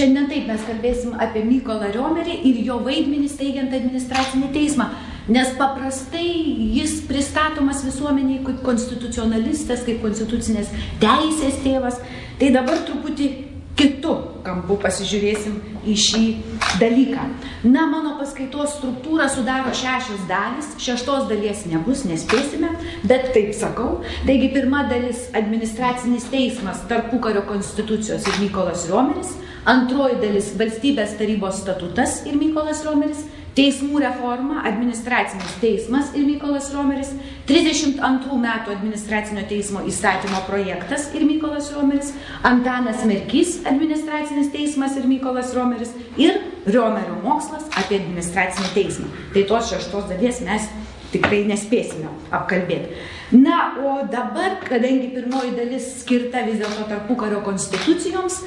šiandien taip mes kalbėsim apie Mykolą Riomerį ir jo vaidmenį steigiant administracinį teismą. Nes paprastai jis pristatomas visuomeniai kaip konstitucionalistas, kaip konstitucinės teisės tėvas. Tai dabar truputį kitų kampų pasižiūrėsim į šį dalyką. Na, mano paskaitos struktūrą sudaro šešios dalis, šeštos dalies nebus, nespėsime, bet taip sakau. Taigi pirma dalis - administracinis teismas tarpukario konstitucijos ir Mykolas Riomeris, antroji dalis - valstybės tarybos statutas ir Mykolas Riomeris, Teismų reforma, administracinis teismas ir Mykolas Romeris, 32 metų administracinio teismo įstatymo projektas ir Mykolas Romeris, Antanas Merkys, administracinis teismas ir Mykolas Romeris ir Riomerio mokslas apie administracinį teismą. Tai tos šeštos dalies mes tikrai nespėsime apkalbėti. Na, o dabar, kadangi pirmoji dalis skirta vis dėlto tarpukario konstitucijoms,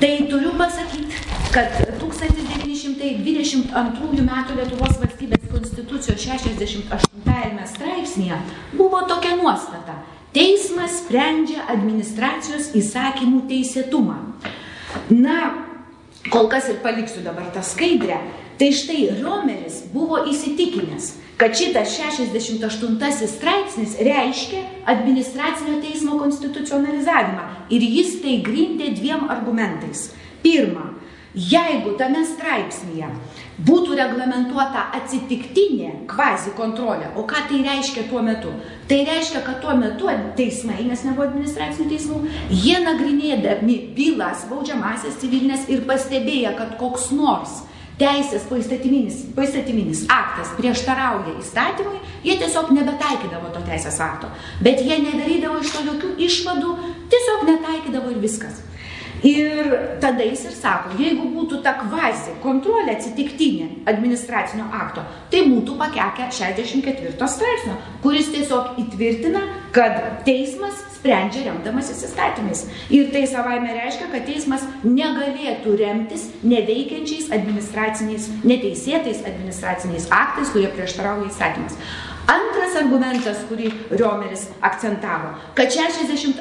tai turiu pasakyti, kad 1922 m. Lietuvos valstybės konstitucijos 68 straipsnėje buvo tokia nuostata. Teismas sprendžia administracijos įsakymų teisėtumą. Na, kol kas ir paliksiu dabar tą skaidrę. Tai štai Romeris buvo įsitikinęs, kad šitas 68 straipsnis reiškia administracinio teismo konstitucionalizavimą ir jis tai grindė dviem argumentais. Pirma, Jeigu tame straipsnėje būtų reglamentuota atsitiktinė kvazi kontrolė, o ką tai reiškia tuo metu? Tai reiškia, kad tuo metu teismai, nes nebuvo administracinių teismų, jie nagrinėdami bylas, baudžiamasias civilinės ir pastebėję, kad koks nors teisės poįstatyminis, poįstatyminis aktas prieštarauja įstatymui, jie tiesiog nebetaikydavo to teisės akto. Bet jie nedarydavo iš to jokių išvadų, tiesiog netaikydavo ir viskas. Ir tada jis ir sako, jeigu būtų ta kvazi kontrolė atsitiktinė administracinio akto, tai būtų pakekę 64 straipsnio, kuris tiesiog įtvirtina, kad teismas sprendžia remdamasis įstatymais. Ir tai savaime reiškia, kad teismas negalėtų remtis neveikiančiais administraciniais, neteisėtais administraciniais aktais, kurie prieštarauja įstatymas. Antras argumentas, kurį Riomeris akcentavo, kad 68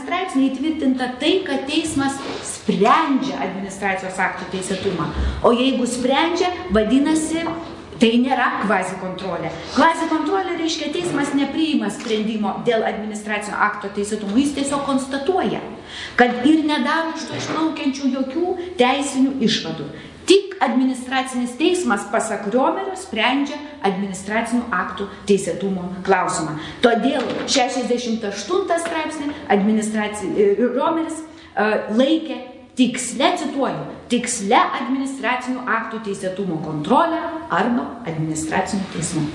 straipsnėje įtvirtinta tai, kad teismas sprendžia administracijos aktų teisėtumą. O jeigu sprendžia, vadinasi, Tai nėra kvazi kontrolė. Kvazi kontrolė reiškia teismas nepriima sprendimo dėl administracinio akto teisėtumo, jis tiesiog konstatuoja, kad ir nedaro iš to išplaukiančių jokių teisinių išvadų. Tik administracinis teismas, pasak Riomerio, sprendžia administracinių aktų teisėtumo klausimą. Todėl 68 straipsnį e, Riomeris uh, laikė tiksle, cituoju, tiksle administracinių aktų teisėtumo kontrolę arba administracinių teismų.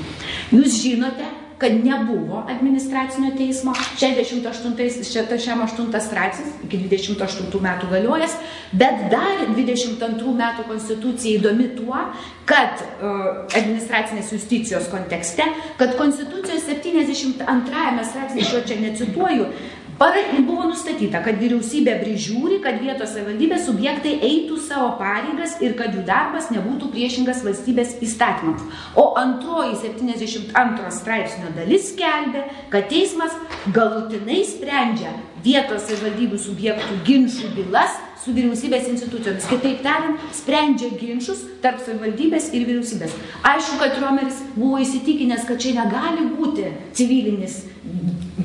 Jūs žinote, kad nebuvo administracinio teismo, 68 straipsnis iki 28 metų galiojas, bet dar 22 metų konstitucija įdomi tuo, kad uh, administracinės justicijos kontekste, kad konstitucijos 72 straipsnė, aš jo čia necituoju, Buvo nustatyta, kad vyriausybė prižiūri, kad vietos savivaldybės subjektai eitų savo pareigas ir kad jų darbas nebūtų priešingas valstybės įstatymams. O antroji 72 straipsnio dalis skelbė, kad teismas galutinai sprendžia vietos savivaldybių subjektų ginčių bylas su vyriausybės institucijomis. Kitaip tariant, sprendžia ginčius tarp savivaldybės ir vyriausybės. Aišku, kad Romeris buvo įsitikinęs, kad čia negali būti civilinis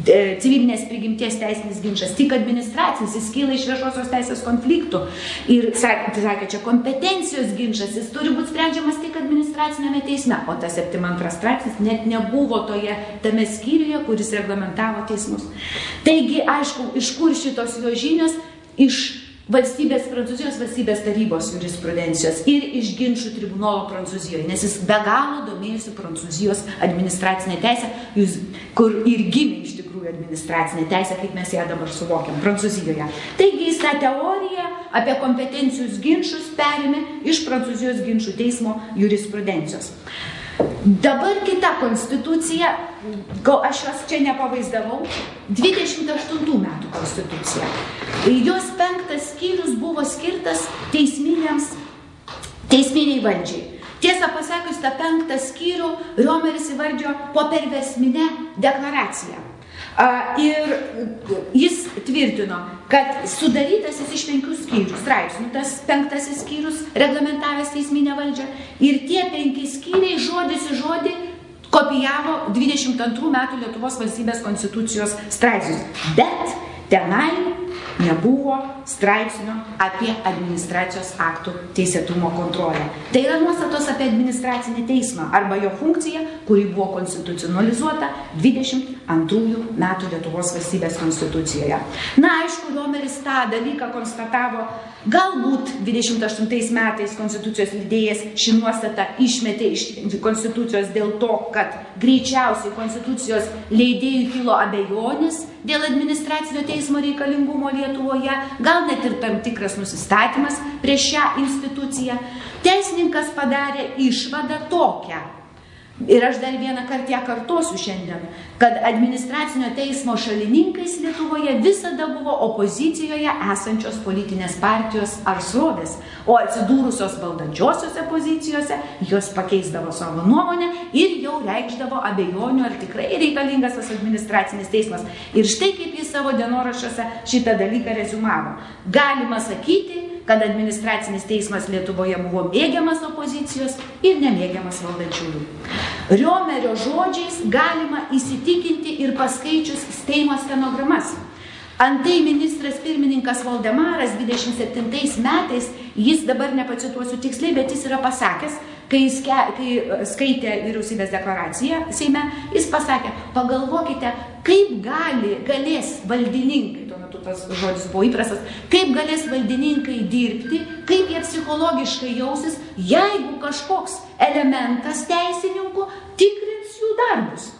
E, civilinės prigimties teisinis ginčas, tik administracinis, jis kyla iš viešosios teisės konfliktų. Ir sakė, sakė, čia kompetencijos ginčas, jis turi būti sprendžiamas tik administracinėme teisme, o tas 72 straipsnis net nebuvo toje tame skyriuje, kuris reglamentavo teismus. Taigi, aišku, iš kur šitos jo žinios? Iš valstybės Prancūzijos valstybės tarybos jurisprudencijos ir iš ginčių tribunolo Prancūzijoje, nes jis be galo domėjosi Prancūzijos administracinė teisė, kur ir gimė iš tikrųjų administracinė teisė, kaip mes ją dabar suvokiam Prancūzijoje. Taigi jis tą teoriją apie kompetencijos ginčius perėmė iš Prancūzijos ginčių teismo jurisprudencijos. Dabar kita konstitucija, gal aš jos čia nepavaizdavau, 28 metų konstitucija. Jos penktas skyrius buvo skirtas teisminiams, teisminiai valdžiai. Tiesą pasakius, tą penktą skyrių Riomeris įvardžio po perversminę deklaraciją. Ir jis tvirtino, kad sudarytas jis iš penkių skyrių straipsnių, tas penktasis skyrius reglamentavęs teisminę valdžią ir tie penki skyriai žodis į žodį kopijavo 22 metų Lietuvos valstybės konstitucijos straipsnius. Bet tenai nebuvo straipsnio apie administracijos aktų teisėtumo kontrolę. Tai yra nuostatos apie administracinį teismą arba jo funkciją, kuri buvo konstitucionalizuota 22 metų Lietuvos valstybės konstitucijoje. Na, aišku, Romeris tą dalyką konstatavo, galbūt 28 metais konstitucijos lydėjas šį nuostatą išmetė iš konstitucijos dėl to, kad greičiausiai konstitucijos leidėjų kilo abejonės dėl administracinio teismo reikalingumo Lietuvoje, gal net ir tam tikras nusistatymas prieš šią instituciją. Teisininkas padarė išvadą tokią, Ir aš dar vieną kartą ją kartosiu šiandien, kad administracinio teismo šalininkais Lietuvoje visada buvo opozicijoje esančios politinės partijos ar srovės, o atsidūrusios valdančiosiose pozicijose jos pakeisdavo savo nuomonę ir jau reikšdavo abejonių, ar tikrai reikalingas tas administracinis teismas. Ir štai kaip jis savo dienoraščiuose šitą dalyką rezumavo. Galima sakyti, kad administracinis teismas Lietuvoje buvo mėgiamas opozicijos ir nemėgiamas valdančiųjų. Riomerio žodžiais galima įsitikinti ir paskaičius Steimo stenogramas. Antai ministras pirmininkas Valdemaras 27 metais, jis dabar nepacituosiu tiksliai, bet jis yra pasakęs, kai, jis ke, kai e, skaitė vyriausybės deklaraciją Seime, jis pasakė, pagalvokite, kaip gali, galės valdininkai, tuo metu tas žodis buvo įprastas, kaip galės valdininkai dirbti, kaip jie psichologiškai jausis, jeigu kažkoks elementas teisininkų tikrins jų darbus.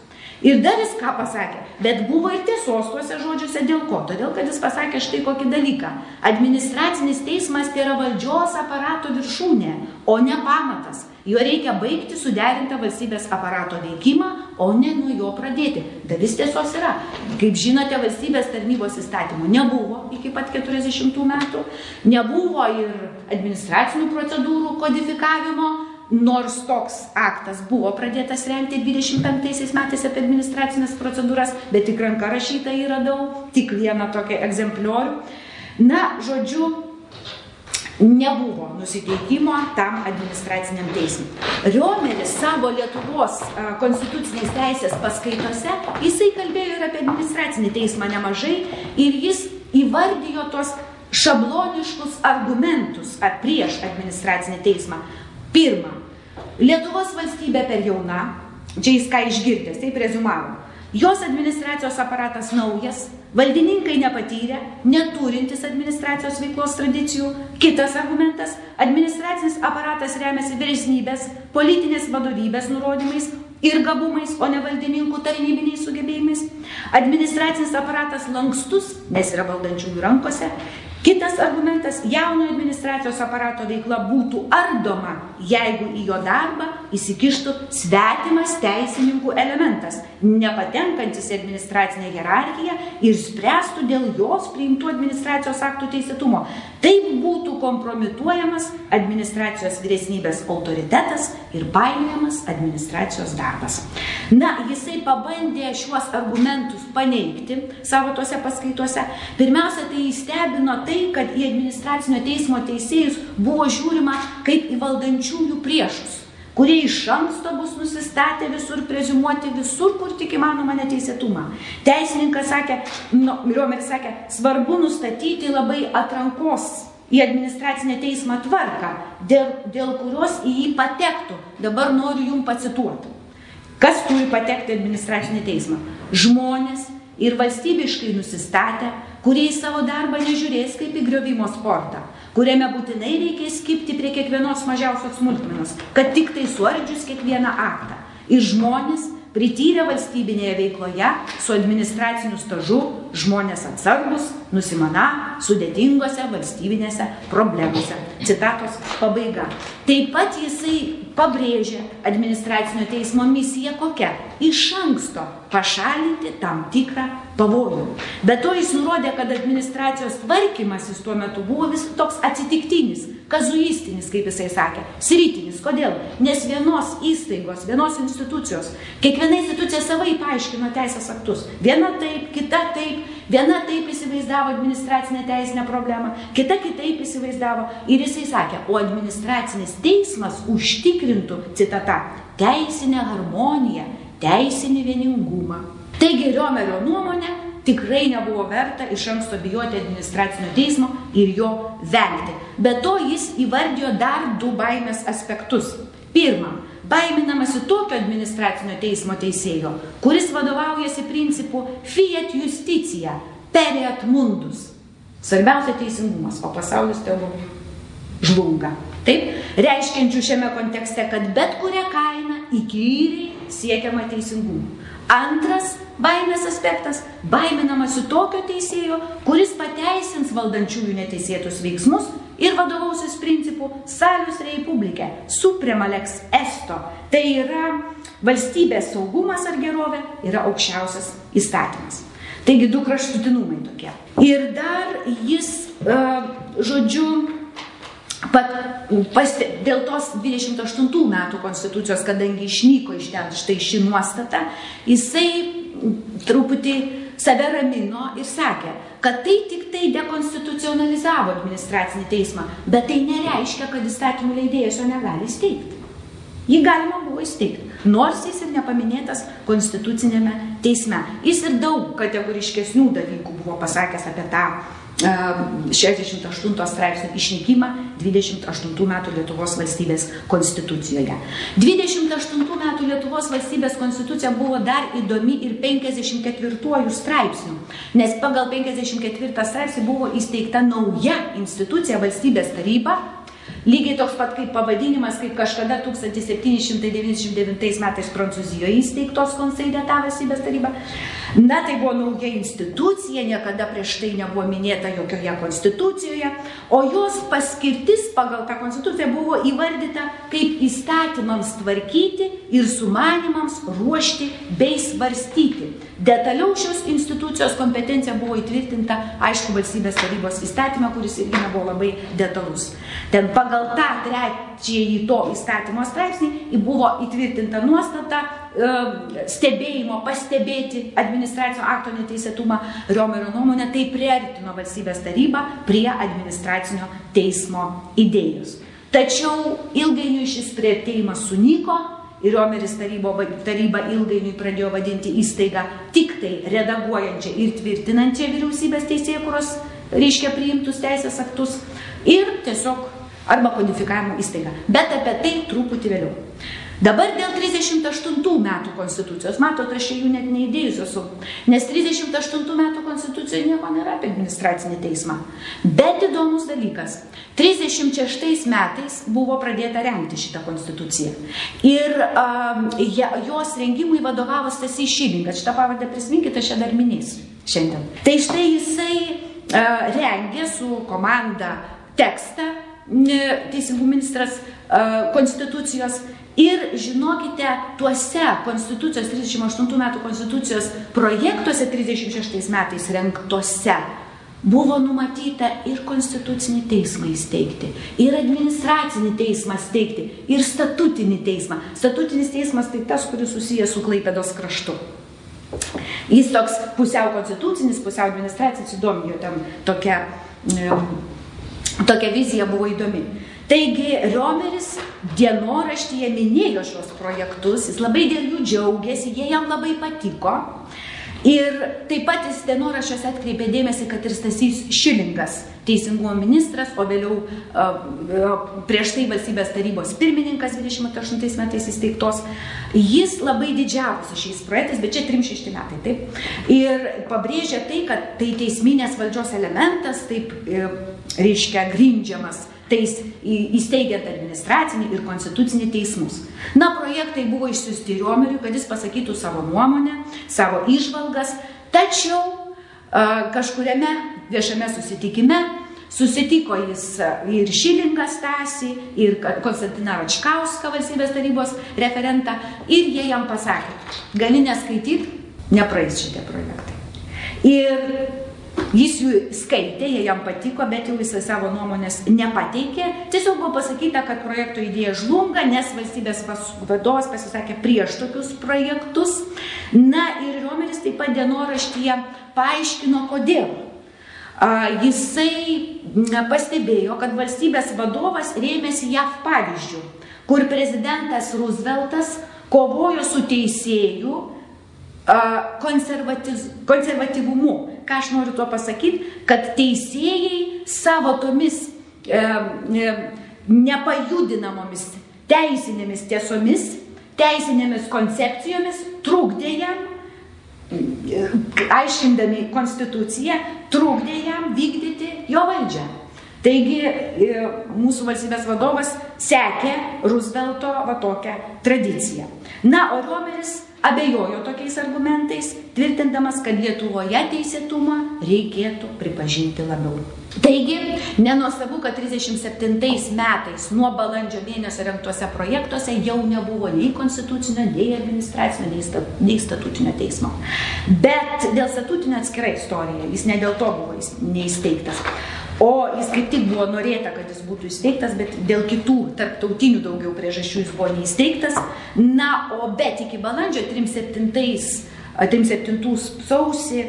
Ir dar jis ką pasakė, bet buvo ir tiesos tuose žodžiuose dėl ko? Todėl, kad jis pasakė štai kokį dalyką. Administracinis teismas tai yra valdžios aparato viršūnė, o ne pamatas. Jo reikia baigti suderintą valstybės aparato veikimą, o ne nuo jo pradėti. Dalis tiesos yra. Kaip žinote, valstybės tarnybos įstatymų nebuvo iki pat 40 metų, nebuvo ir administracinių procedūrų kodifikavimo, nors toks aktas buvo pradėtas rengti 25 metais apie administracinės procedūras, bet tik ranka rašyta jį radau, tik vieną tokį egzempliorių. Na, žodžiu, nebuvo nusiteikimo tam administraciniam teismui. Riomeris savo Lietuvos konstitucinės teisės paskaitose, jisai kalbėjo ir apie administracinį teismą nemažai ir jis įvardijo tos šabloniškus argumentus prieš administracinį teismą. Pirma, Lietuvos valstybė per jauna, čia jis ką išgirdęs, taip rezumavo, Jos administracijos aparatas naujas, valdininkai nepatyrę, neturintis administracijos veiklos tradicijų. Kitas argumentas - administracinis aparatas remiasi vyresnybės, politinės vadovybės nurodymais ir gabumais, o ne valdininkų tarnybiniais sugebėjimais. Administracinis aparatas lankstus, nes yra valdančiųjų rankose, Kitas argumentas - jauno administracijos aparato veikla būtų ardoma, jeigu į jo darbą įsikištų svetimas teisininkų elementas, nepatenkantis į administracinę hierarchiją ir spręstų dėl jos priimtų administracijos aktų teisėtumo. Taip būtų kompromituojamas administracijos vyresnybės autoritetas ir painiojamas administracijos darbas. Na, jisai pabandė šiuos argumentus paneigti savo tose paskaitose. Pirmiausia, tai įstebino tai, kad į administracinio teismo teisėjus buvo žiūrima kaip į valdančiųjų priešus kurie iš anksto bus nusistatę visur prezumuoti visur, kur tik įmanoma neteisėtumą. Teisininkas sakė, nu, Riomeris sakė, svarbu nustatyti labai atrankos į administracinę teismą tvarką, dėl, dėl kurios į jį patektų. Dabar noriu jum pacituoti. Kas turi patekti į administracinį teismą? Žmonės ir valstybiškai nusistatę, kurie į savo darbą nežiūrės kaip į griovimo sportą, kuriame būtinai reikės skipti prie kiekvienos mažiausios smulkmenos, kad tik tai suardžius kiekvieną aktą. Ir žmonės, prityrę valstybinėje veikloje su administraciniu stažu, žmonės atsargus, nusimana sudėtingose valstybinėse problemose. Citatos pabaiga. Taip pat jisai pabrėžė administracinio teismo misiją kokia? Iš anksto pašalinti tam tikrą pavojų. Bet to jis nurodė, kad administracijos tvarkymasis tuo metu buvo vis toks atsitiktinis, kazuistinis, kaip jisai sakė, sritinis. Kodėl? Nes vienos įstaigos, vienos institucijos, kiekviena institucija savai paaiškino teisės aktus. Viena taip, kita taip, viena taip įsivaizdavo administracinę teisinę problemą, kita kitaip įsivaizdavo. Ir jisai sakė, o administracinis teismas užtikrintų, citata, teisinę harmoniją, teisinį vieningumą Taigi Riomerio nuomonė tikrai nebuvo verta iš anksto bijoti administracinio teismo ir jo vengti. Be to jis įvardijo dar du baimės aspektus. Pirma, baiminamasi tokio administracinio teismo teisėjo, kuris vadovaujasi principu fiat justicija, periat mundus. Svarbiausia teisingumas, o pasaulis tegu žlunga. Taip, reiškiančių šiame kontekste, kad bet kurią kainą įkyriai siekiama teisingumu. Antras baimės aspektas - baiminamasi tokio teisėjo, kuris pateisins valdančiųjų neteisėtus veiksmus ir vadovausis principu salius republike, suprema lex esto. Tai yra valstybės saugumas ar gerovė yra aukščiausias įstatymas. Taigi du kraštutinumai tokie. Ir dar jis, uh, žodžiu, Pat, paste, dėl tos 28 metų konstitucijos, kadangi išnyko iš ten štai ši nuostata, jisai truputį save ramino ir sakė, kad tai tik tai dekonstitucionalizavo administracinį teismą, bet tai nereiškia, kad įstatymų leidėjas jo negali įsteigti. Jį galima buvo įsteigti, nors jis ir nepaminėtas konstitucinėme teisme. Jis ir daug kategoriškesnių dalykų buvo pasakęs apie tą 68 straipsnio išnykimą 28 metų Lietuvos valstybės konstitucijoje. 28 metų Lietuvos valstybės konstitucija buvo dar įdomi ir 54 straipsnių, nes pagal 54 straipsnį buvo įsteigta nauja institucija valstybės taryba, Lygiai toks pat kaip pavadinimas, kaip kažkada 1799 metais Prancūzijoje įsteigtos konseidėta valstybės taryba. Na, tai buvo nauja institucija, niekada prieš tai nebuvo minėta jokioje konstitucijoje, o jos paskirtis pagal tą konstituciją buvo įvardyta kaip įstatymams tvarkyti ir sumanimams ruošti bei svarstyti. Detaliau šios institucijos kompetencija buvo įtvirtinta, aišku, valstybės tarybos įstatymą, kuris irgi nebuvo labai detalus. Ten pagal tą trečiąjį to įstatymo straipsnį buvo įtvirtinta nuostata stebėjimo, pastebėti administracinio akto neteisėtumą. Riomerio nuomonė tai priartino valstybės tarybą prie administracinio teismo idėjos. Tačiau ilgainiui šis prieartėjimas sunyko ir Riomeris taryba ilgainiui pradėjo vadinti įstaigą tik tai redaguojančią ir tvirtinančią vyriausybės teisėkuros, reiškia priimtus teisės aktus ir tiesiog arba kodifikavimo įstaiga. Bet apie tai truputį vėliau. Dabar dėl 38 metų konstitucijos, matot, aš jų net neįdėjus esu, nes 38 metų konstitucijoje nieko nėra apie administracinį teismą. Bet įdomus dalykas, 36 metais buvo pradėta rengti šitą konstituciją. Ir um, jos rengimui vadovavo Stasys Šilingas, šitą pavardę prisiminkite, aš ją dar minėsiu šiandien. Tai štai jisai uh, rengė su komanda tekstą teisingų ministras konstitucijos ir žinokite, tuose konstitucijos 38 metų konstitucijos projektuose 36 metais renktose buvo numatyta ir konstitucinį teismą įsteigti, ir administracinį teismą steigti, ir statutinį teismą. Statutinis teismas tai tas, kuris susijęs su Klaipėdos kraštu. Jis toks pusiau konstitucinis, pusiau administracinis, įdomi jo ten tokia Tokia vizija buvo įdomi. Taigi Riomeris dienoraštyje minėjo šios projektus, jis labai dėl jų džiaugiasi, jie jam labai patiko. Ir taip pat jis dienoraščiuose atkreipė dėmesį, kad ir Stasys Šilingas, teisingumo ministras, o vėliau prieš tai valstybės tarybos pirmininkas 28 metais įsteigtos, jis labai didžiavosi šiais projektais, bet čia 36 metai, taip. Ir pabrėžė tai, kad tai teisminės valdžios elementas, taip e, reiškia grindžiamas teis, įsteigiant administracinį ir konstitucinį teismus. Na, projektai buvo išsiusti Riomeriui, kad jis pasakytų savo nuomonę, savo išvalgas, tačiau kažkuriame viešame susitikime susitiko jis ir Šilingą Stasį, ir Konstantiną Račkauską valstybės tarybos referentą ir jie jam pasakė, gali neskaityti, nepraeis šitie projektai. Ir Jis jų skaitė, jie jam patiko, bet jau jisai savo nuomonės nepateikė. Tiesiog buvo pasakyta, kad projekto idėja žlunga, nes valstybės vadovas pasisakė prieš tokius projektus. Na ir Romeris taip pat dienoraštyje paaiškino, kodėl. Jisai pastebėjo, kad valstybės vadovas rėmėsi JAV pavyzdžių, kur prezidentas Rooseveltas kovojo su teisėju konservatyvumu. Ką aš noriu tuo pasakyti, kad teisėjai savo tomis e, e, nepajudinamomis teisinėmis tiesomis, teisinėmis koncepcijomis trukdė jam, e, aiškindami konstituciją, trukdė jam vykdyti jo valdžią. Taigi e, mūsų valstybės vadovas sekė Roosevelto va tokią tradiciją. Na, o Romeris abejojo tokiais argumentais, tvirtindamas, kad Lietuvoje teisėtumą reikėtų pripažinti labiau. Taigi, nenuostabu, kad 37 metais nuo balandžio mėnesio rengtuose projektuose jau nebuvo nei konstitucinio, nei administracinio, nei statutinio teismo. Bet dėl statutinio atskirai istorija, jis ne dėl to buvo neįsteigtas. O jis kaip tik buvo norėta, kad jis būtų įsteigtas, bet dėl kitų tarptautinių daugiau priežasčių jis buvo neįsteigtas. Na, o bet iki balandžio 37 37 sausį,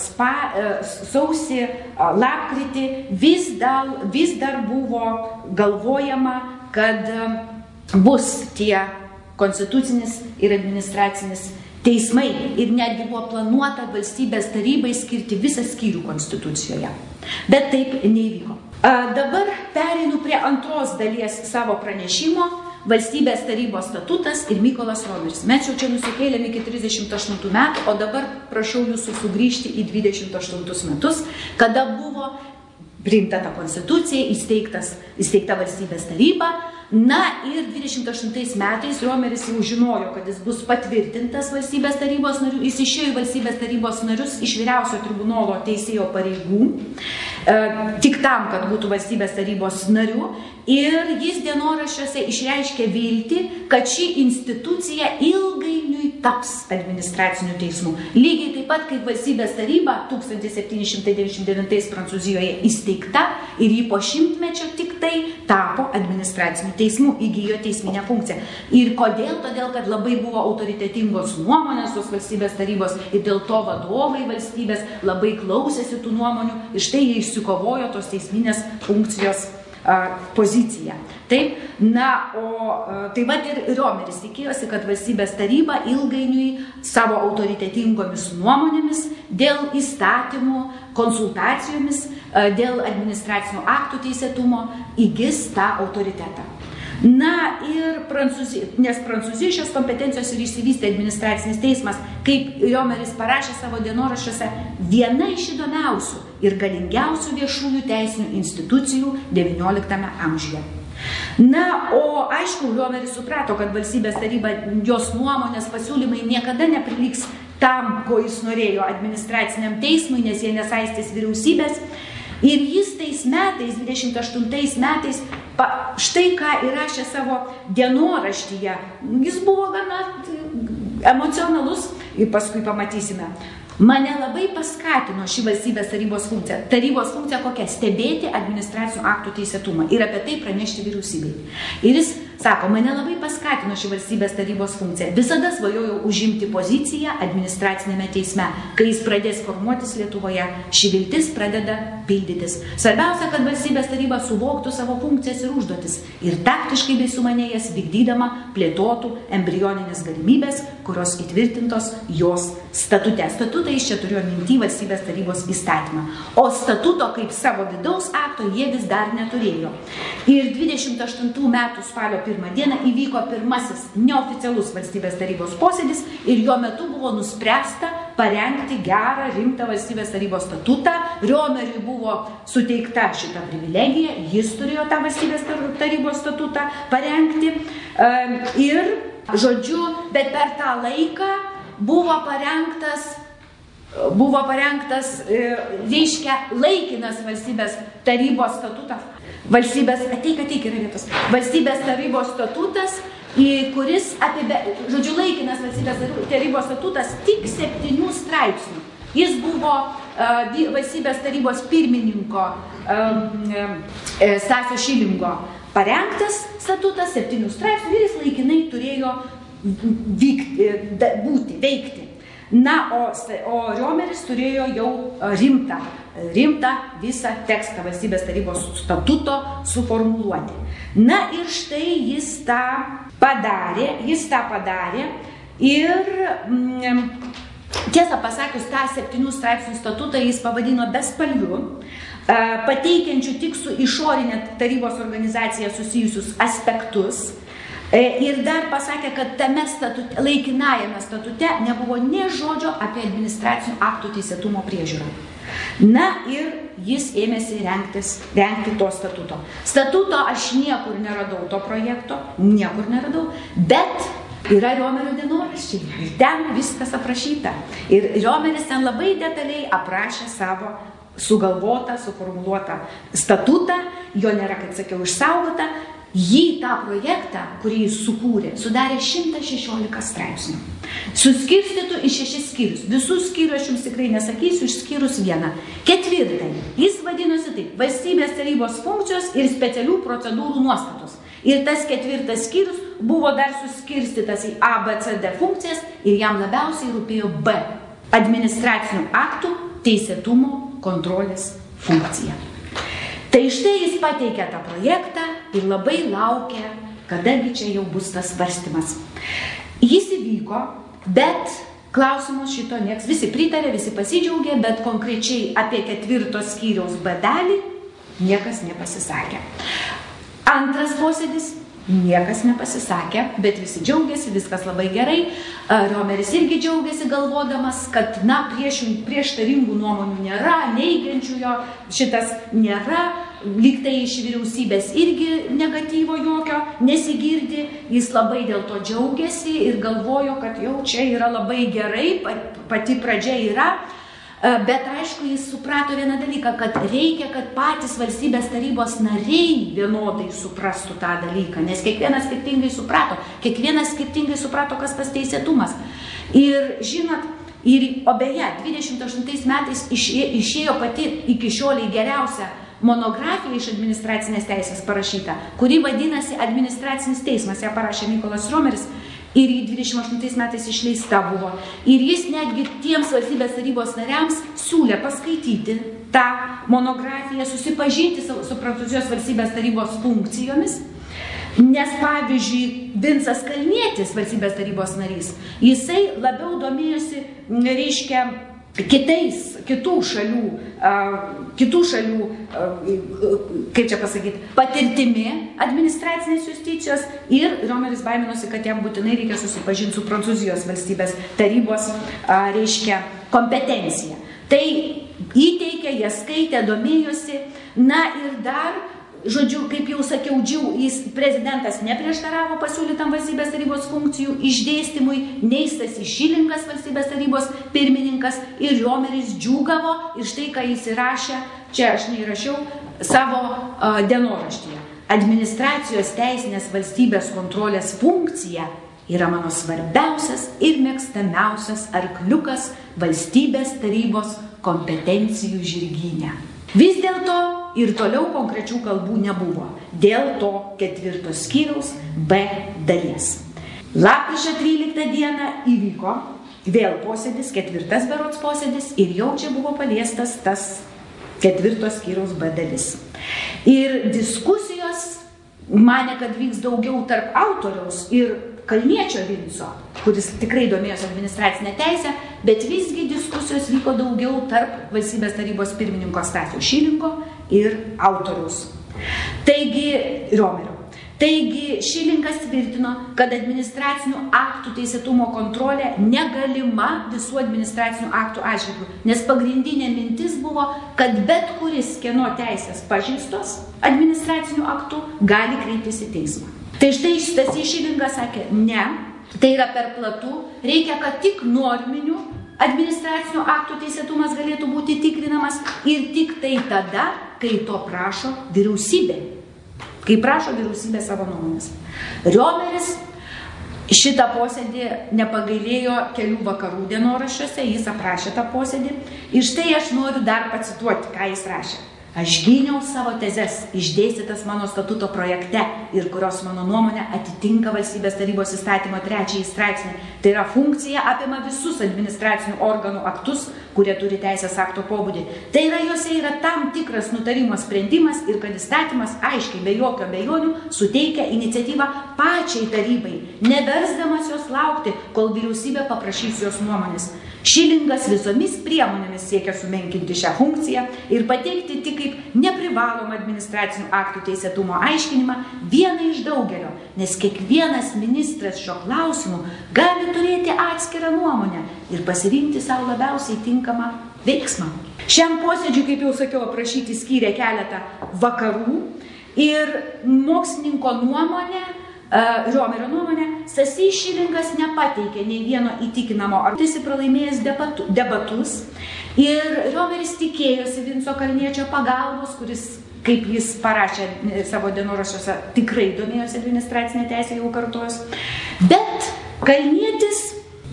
spa, sausį, lapkritį vis dar, vis dar buvo galvojama, kad bus tie konstitucinis ir administracinis teismai ir netgi buvo planuota valstybės tarybai skirti visą skyrių konstitucijoje. Bet taip neįvyko. Dabar pereinu prie antros dalies savo pranešimo valstybės tarybos statutas ir Mykolas Romeris. Mes jau čia nusikėlėm iki 38 metų, o dabar prašau jūsų sugrįžti į 28 metus, kada buvo priimta ta konstitucija, įsteigtas, įsteigta valstybės taryba, Na ir 28 metais Romeris jau žinojo, kad jis bus patvirtintas valstybės tarybos narių, jis išėjo į valstybės tarybos narius iš vyriausio tribunolo teisėjo pareigų, tik tam, kad būtų valstybės tarybos narių. Ir jis dienoraščiuose išreiškė viltį, kad ši institucija ilgainiui taps administraciniu teismu. Lygiai taip pat kaip valstybės taryba 1799 Prancūzijoje įsteigta ir jį po šimtmečio tik tai tapo administraciniu teismų įgyjo teisminę funkciją. Ir kodėl? Todėl, kad labai buvo autoritetingos nuomonės tos valstybės tarybos ir dėl to vadovai valstybės labai klausėsi tų nuomonių ir štai jie išsikovojo tos teisminės funkcijos poziciją. Taip, na, o taip pat ir Riomeris tikėjosi, kad valstybės taryba ilgainiui savo autoritetingomis nuomonėmis dėl įstatymų, konsultacijomis, dėl administracinių aktų teisėtumo įgis tą autoritetą. Na ir Prancūzija, nes Prancūzija šios kompetencijos ir išsivystė administracinis teismas, kaip Riomeris parašė savo dienoraščiuose, viena iš įdomiausių ir galingiausių viešųjų teisinių institucijų XIX amžiuje. Na, o aišku, Riomeris suprato, kad valstybės taryba, jos nuomonės pasiūlymai niekada nepriliks tam, ko jis norėjo administraciniam teismui, nes jie nesaistys vyriausybės. Ir jis tais metais, 28 metais, pa, štai ką įrašė savo dienoraštyje. Jis buvo gana emocionalus ir paskui pamatysime. Mane labai paskatino ši valstybės tarybos funkcija. Tarybos funkcija kokia? Stebėti administracinių aktų teisėtumą ir apie tai pranešti vyriausybei. Ir jis sako, mane labai paskatino ši valstybės tarybos funkcija. Visada svajojau užimti poziciją administracinėme teisme. Kai jis pradės formuotis Lietuvoje, ši viltis pradeda pildytis. Svarbiausia, kad valstybės taryba suvoktų savo funkcijas ir užduotis ir taktiškai bei sumanėjęs vykdydama plėtotų embrioninės galimybės, kurios įtvirtintos jos statute. Statutą iš čia turiu minti valstybės tarybos įstatymą. O statuto kaip savo vidaus akto jie vis dar neturėjo. Ir 28 metų spalio 1 dieną įvyko pirmasis neoficialus valstybės tarybos posėdis ir jo metu buvo nuspręsta parengti gerą, rimtą valstybės tarybos statutą. Riomeriui buvo suteikta šita privilegija, jis turėjo tą valstybės tarybos statutą parengti. Ir, žodžiu, bet per tą laiką buvo parengtas buvo parengtas, e, reiškia, laikinas valstybės tarybos statutas. Valstybės, ateik, ateik, yra vietos. Valstybės tarybos statutas, kuris apie, žodžiu, laikinas valstybės tarybos statutas tik septynių straipsnių. Jis buvo uh, valstybės tarybos pirmininko um, Stasio Šilingo parengtas statutas, septynių straipsnių ir jis laikinai turėjo vykti, būti, veikti. Na, o, o Riomeris turėjo jau rimtą, rimtą visą tekstą valstybės tarybos statuto suformuluoti. Na ir štai jis tą padarė, jis tą padarė ir mm, tiesą pasakius, tą septynių straipsnių statutą jis pavadino bespalviu, pateikiančių tik su išorinė tarybos organizacija susijusius aspektus E, ir dar pasakė, kad tame statute, laikinajame statute nebuvo nie žodžio apie administracinių aktų teisėtumo priežiūrą. Na ir jis ėmėsi rengtis, rengti to statuto. Statuto aš niekur neradau to projekto, niekur neradau, bet yra Riomerio dienoraščiai. Ir ten viskas aprašyta. Ir Riomeris ten labai detaliai aprašė savo sugalvotą, suformuoluotą statutą, jo nėra, kaip sakiau, išsaugota, Jį tą projektą, kurį jis sukūrė, sudarė 116 straipsnių. Suskirstytų į šešis skyrius. Visus skyrius aš jums tikrai nesakysiu, išskyrus vieną. Ketvirtąjį. Jis vadinosi taip - valstybės tarybos funkcijos ir specialių procedūrų nuostatos. Ir tas ketvirtas skyrius buvo dar suskirstytas į A, B, C, D funkcijas ir jam labiausiai rūpėjo B - administracinių aktų teisėtumo kontrolės funkcija. Tai štai jis pateikė tą projektą ir labai laukia, kadagi čia jau bus tas svarstymas. Jis įvyko, bet klausimus šito nieks, visi pritarė, visi pasidžiaugė, bet konkrečiai apie ketvirtos skyriaus badalį niekas nepasisakė. Antras posėdis Niekas nepasisakė, bet visi džiaugiasi, viskas labai gerai. Romeris irgi džiaugiasi galvodamas, kad, na, prieš, prieštaringų nuomonių nėra, neigiančių jo šitas nėra, lyg tai iš vyriausybės irgi negatyvo jokio nesigirdi, jis labai dėl to džiaugiasi ir galvojo, kad jau čia yra labai gerai, pati pradžia yra. E, bet aišku, jis suprato vieną dalyką, kad reikia, kad patys valstybės tarybos nariai vienodai suprastų tą dalyką, nes kiekvienas skirtingai suprato, kiekvienas skirtingai suprato, kas tas teisėtumas. Ir žinot, ir, o beje, 28 metais išėjo pati iki šioliai geriausia monografija iš administracinės teisės parašyta, kuri vadinasi Administracinis teismas, ją parašė Nikolas Romeris ir į 28 metais išleista buvo. Ir jis netgi tiems valstybės tarybos nariams siūlė paskaityti tą monografiją, susipažinti su, su Prancūzijos valstybės tarybos funkcijomis. Nes pavyzdžiui, Vinsas Kalnietis, valstybės tarybos narys, jisai labiau domėjosi, reiškia, kitais, kitų šalių, kitų šalių, kaip čia pasakyti, patirtimi administracinės justicijos ir Romeris baiminosi, kad jam būtinai reikia susipažinti su Prancūzijos valstybės tarybos, reiškia, kompetencija. Tai įteikė, jie skaitė, domėjosi, na ir dar Žodžiu, kaip jau sakiau, džiau, jis prezidentas neprieštaravo pasiūlytam valstybės tarybos funkcijų išdėstymui, nei Stasys Šilingas valstybės tarybos pirmininkas ir Riomeris džiūgavo ir štai ką jis įrašė, čia aš neįrašiau, savo uh, dienoraštyje. Administracijos teisinės valstybės kontrolės funkcija yra mano svarbiausias ir mėgstamiausias arkliukas valstybės tarybos kompetencijų žirginė. Vis dėlto ir toliau konkrečių kalbų nebuvo dėl to ketvirtos skyriaus B dalies. Lapkričio 13 dieną įvyko vėl posėdis, ketvirtas berots posėdis ir jau čia buvo paliestas tas ketvirtos skyriaus B dalis. Ir diskusijos mane, kad vyks daugiau tarp autoriaus ir Kalniečio Vinco, kuris tikrai domėjosi administracinę teisę, bet visgi diskusijos vyko daugiau tarp valstybės tarybos pirmininko Stasio Šilingo ir autoriaus. Taigi, Romerio. Taigi Šilinkas tvirtino, kad administracinių aktų teisėtumo kontrolė negalima visų administracinių aktų atžvilgių, nes pagrindinė mintis buvo, kad bet kuris kieno teisės pažįstos administracinių aktų gali kreiptis į teismą. Tai štai šitas išylingas sakė, ne, tai yra per platų, reikia, kad tik norminių administracinių aktų teisėtumas galėtų būti tikrinamas ir tik tai tada, kai to prašo vyriausybė. Kai prašo vyriausybė savo nuomonės. Riomeris šitą posėdį nepagailėjo kelių vakarų dienoraščiuose, jis aprašė tą posėdį. Ir štai aš noriu dar pacituoti, ką jis rašė. Aš gyniau savo tezes, išdėstytas mano statuto projekte ir kurios mano nuomonė atitinka valstybės tarybos įstatymo trečiąjį straipsnį. Tai yra funkcija apima visus administracinių organų aktus, kurie turi teisės akto pobūdį. Tai yra juose yra tam tikras nutarimo sprendimas ir kad įstatymas aiškiai, be jokio bejonių, suteikia iniciatyvą pačiai tarybai, neversdamas jos laukti, kol vyriausybė paprašys jos nuomonės. Šilingas visomis priemonėmis siekia sumenkinti šią funkciją ir pateikti tik kaip neprivalomą administracinių aktų teisėtumo aiškinimą vieną iš daugelio, nes kiekvienas ministras šio klausimu gali turėti atskirą nuomonę ir pasirinkti savo labiausiai tinkamą veiksmą. Šiam posėdžiui, kaip jau sakiau, aprašyti skyrė keletą vakarų ir mokslininko nuomonė Riomerio nuomonė, Stasys Šilingas nepateikė nei vieno įtikinamo ar tiesi pralaimėjęs debatu, debatus ir Riomeris tikėjosi Vinco Kalniečio pagalbos, kuris, kaip jis parašė savo dienoraščiuose, tikrai domėjosi administracinė teisė jau kartuos. Bet Kalnietis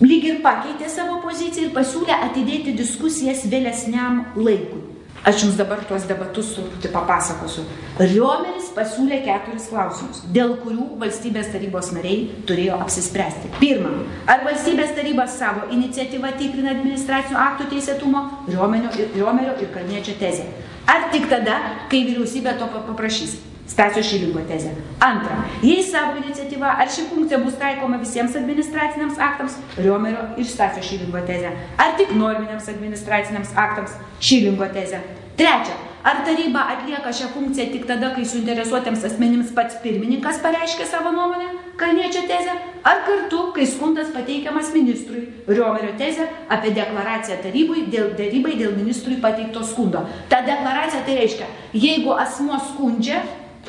lyg ir pakeitė savo poziciją ir pasiūlė atidėti diskusijas vėlesniam laikui. Aš jums dabar tuos debatus truputį papasakosiu. Riomeris pasiūlė keturis klausimus, dėl kurių valstybės tarybos nariai turėjo apsispręsti. Pirma, ar valstybės taryba savo iniciatyvą tikrina administracinių aktų teisėtumo Riomerio ir, Riomerio ir Kalniečio tezė. Ar tik tada, kai vyriausybė to paprašys. Stasio Šilingo tezė. Antra, jei savo iniciatyva ar ši funkcija bus taikoma visiems administraciniams aktams, Riomerio ir Stasio Šilingo tezė, ar tik norminiams administraciniams aktams, Šilingo tezė. Trečia, ar taryba atlieka šią funkciją tik tada, kai suinteresuotiems asmenims pats pirmininkas pareiškia savo nuomonę, Kalniečio tezę, ar kartu, kai skundas pateikiamas ministrui, Riomerio tezę apie deklaraciją tarybai dėl, tarybai dėl ministrui pateikto skundo. Ta deklaracija tai reiškia, jeigu asmo skundžia,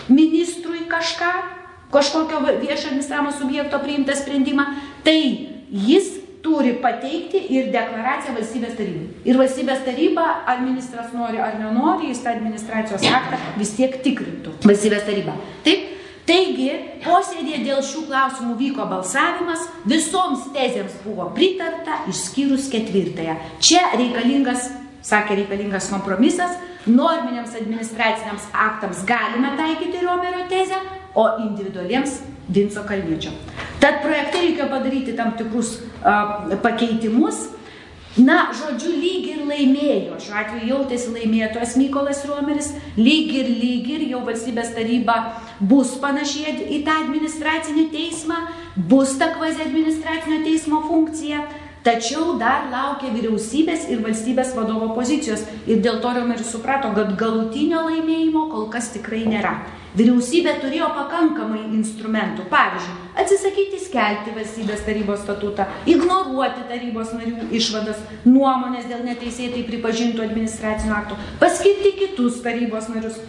ministrui kažką, kažkokio viešo administravimo subjekto priimtą sprendimą, tai jis turi pateikti ir deklaraciją valstybės tarybai. Ir valstybės taryba, ar ministras nori ar nenori, jis tą administracijos aktą vis tiek tikrintų. Valstybės taryba. Taip, Taigi, posėdėje dėl šių klausimų vyko balsavimas, visoms tezėms buvo pritarta, išskyrus ketvirtąją. Čia reikalingas, sakė, reikalingas kompromisas, norminiams administraciniams aktams galime taikyti Romerio tezę, o individualiems Vinco Kalniečio. Tad projekte reikėjo padaryti tam tikrus uh, pakeitimus. Na, žodžiu, lyg ir laimėjo, šiuo atveju jautėsi laimėtojas Mykolas Romeris, lyg ir lyg ir jau valstybės taryba bus panašiai į tą administracinį teismą, bus ta kvazi administracinio teismo funkcija, Tačiau dar laukia vyriausybės ir valstybės vadovo pozicijos ir dėl to Riomeris suprato, kad galutinio laimėjimo kol kas tikrai nėra. Vyriausybė turėjo pakankamai instrumentų, pavyzdžiui, atsisakyti skelbti valstybės tarybos statutą, ignoruoti tarybos narių išvadas, nuomonės dėl neteisėtai pripažintų administracinių aktų, paskirti kitus tarybos narius.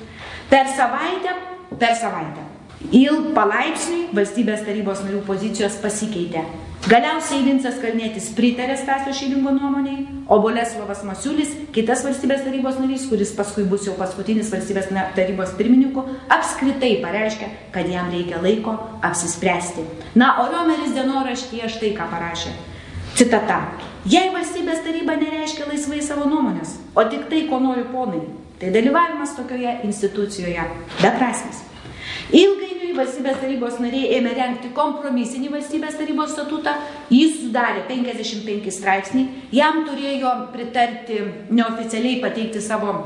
Per savaitę, per savaitę. Il palaipsniui valstybės tarybos narių pozicijos pasikeitė. Galiausiai Vincas Kalnėtis pritarė Stasio Šilingo nuomoniai, o Boleslovas Masiulis, kitas valstybės tarybos narys, kuris paskui bus jau paskutinis valstybės tarybos pirmininku, apskritai pareiškia, kad jam reikia laiko apsispręsti. Na, o Riomeris dienoraštyje štai ką parašė. Citata. Jei valstybės taryba nereiškia laisvai savo nuomonės, o tik tai, ko nori ponai, tai dalyvavimas tokioje institucijoje beprasmis. Ilgainiui valstybės tarybos nariai ėmė renkti kompromisinį valstybės tarybos statutą, jis sudarė 55 straipsnį, jam turėjo pritarti neoficialiai pateikti savo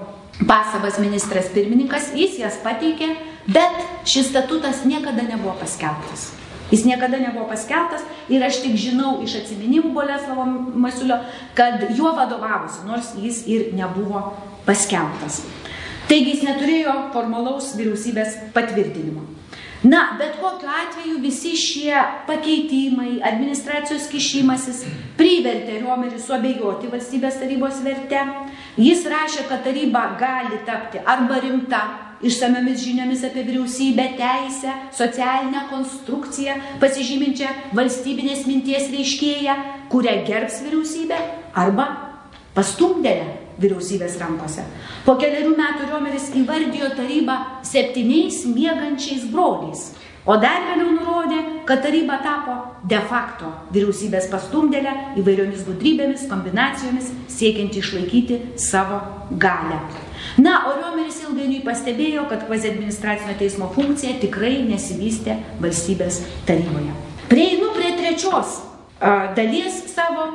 pasabas ministras pirmininkas, jis jas pateikė, bet šis statutas niekada nebuvo paskelbtas. Jis niekada nebuvo paskelbtas ir aš tik žinau iš atsiminimų Boleslavo Masiulio, kad juo vadovavosi, nors jis ir nebuvo paskelbtas. Taigi jis neturėjo formalaus vyriausybės patvirtinimo. Na, bet kokiu atveju visi šie pakeitimai, administracijos kišimasis privertė Riomerį suabejoti valstybės tarybos verte. Jis rašė, kad taryba gali tapti arba rimta išsamiomis žiniomis apie vyriausybę, teisę, socialinę konstrukciją, pasižyminčią valstybinės minties reiškėją, kurią gerbs vyriausybė, arba pastumdėlę vyriausybės rankose. Po keliarių metų Riomeris įvardijo tarybą septyniais miegančiais broliais, o dar vėliau nurodė, kad taryba tapo de facto vyriausybės pastumdėlę įvairiomis gudrybėmis, kombinacijomis, siekiant išlaikyti savo galę. Na, o Riomeris ilgainiui pastebėjo, kad kvazi administracinio teismo funkcija tikrai nesivystė valstybės taryboje. Prieinu prie trečios a, dalies savo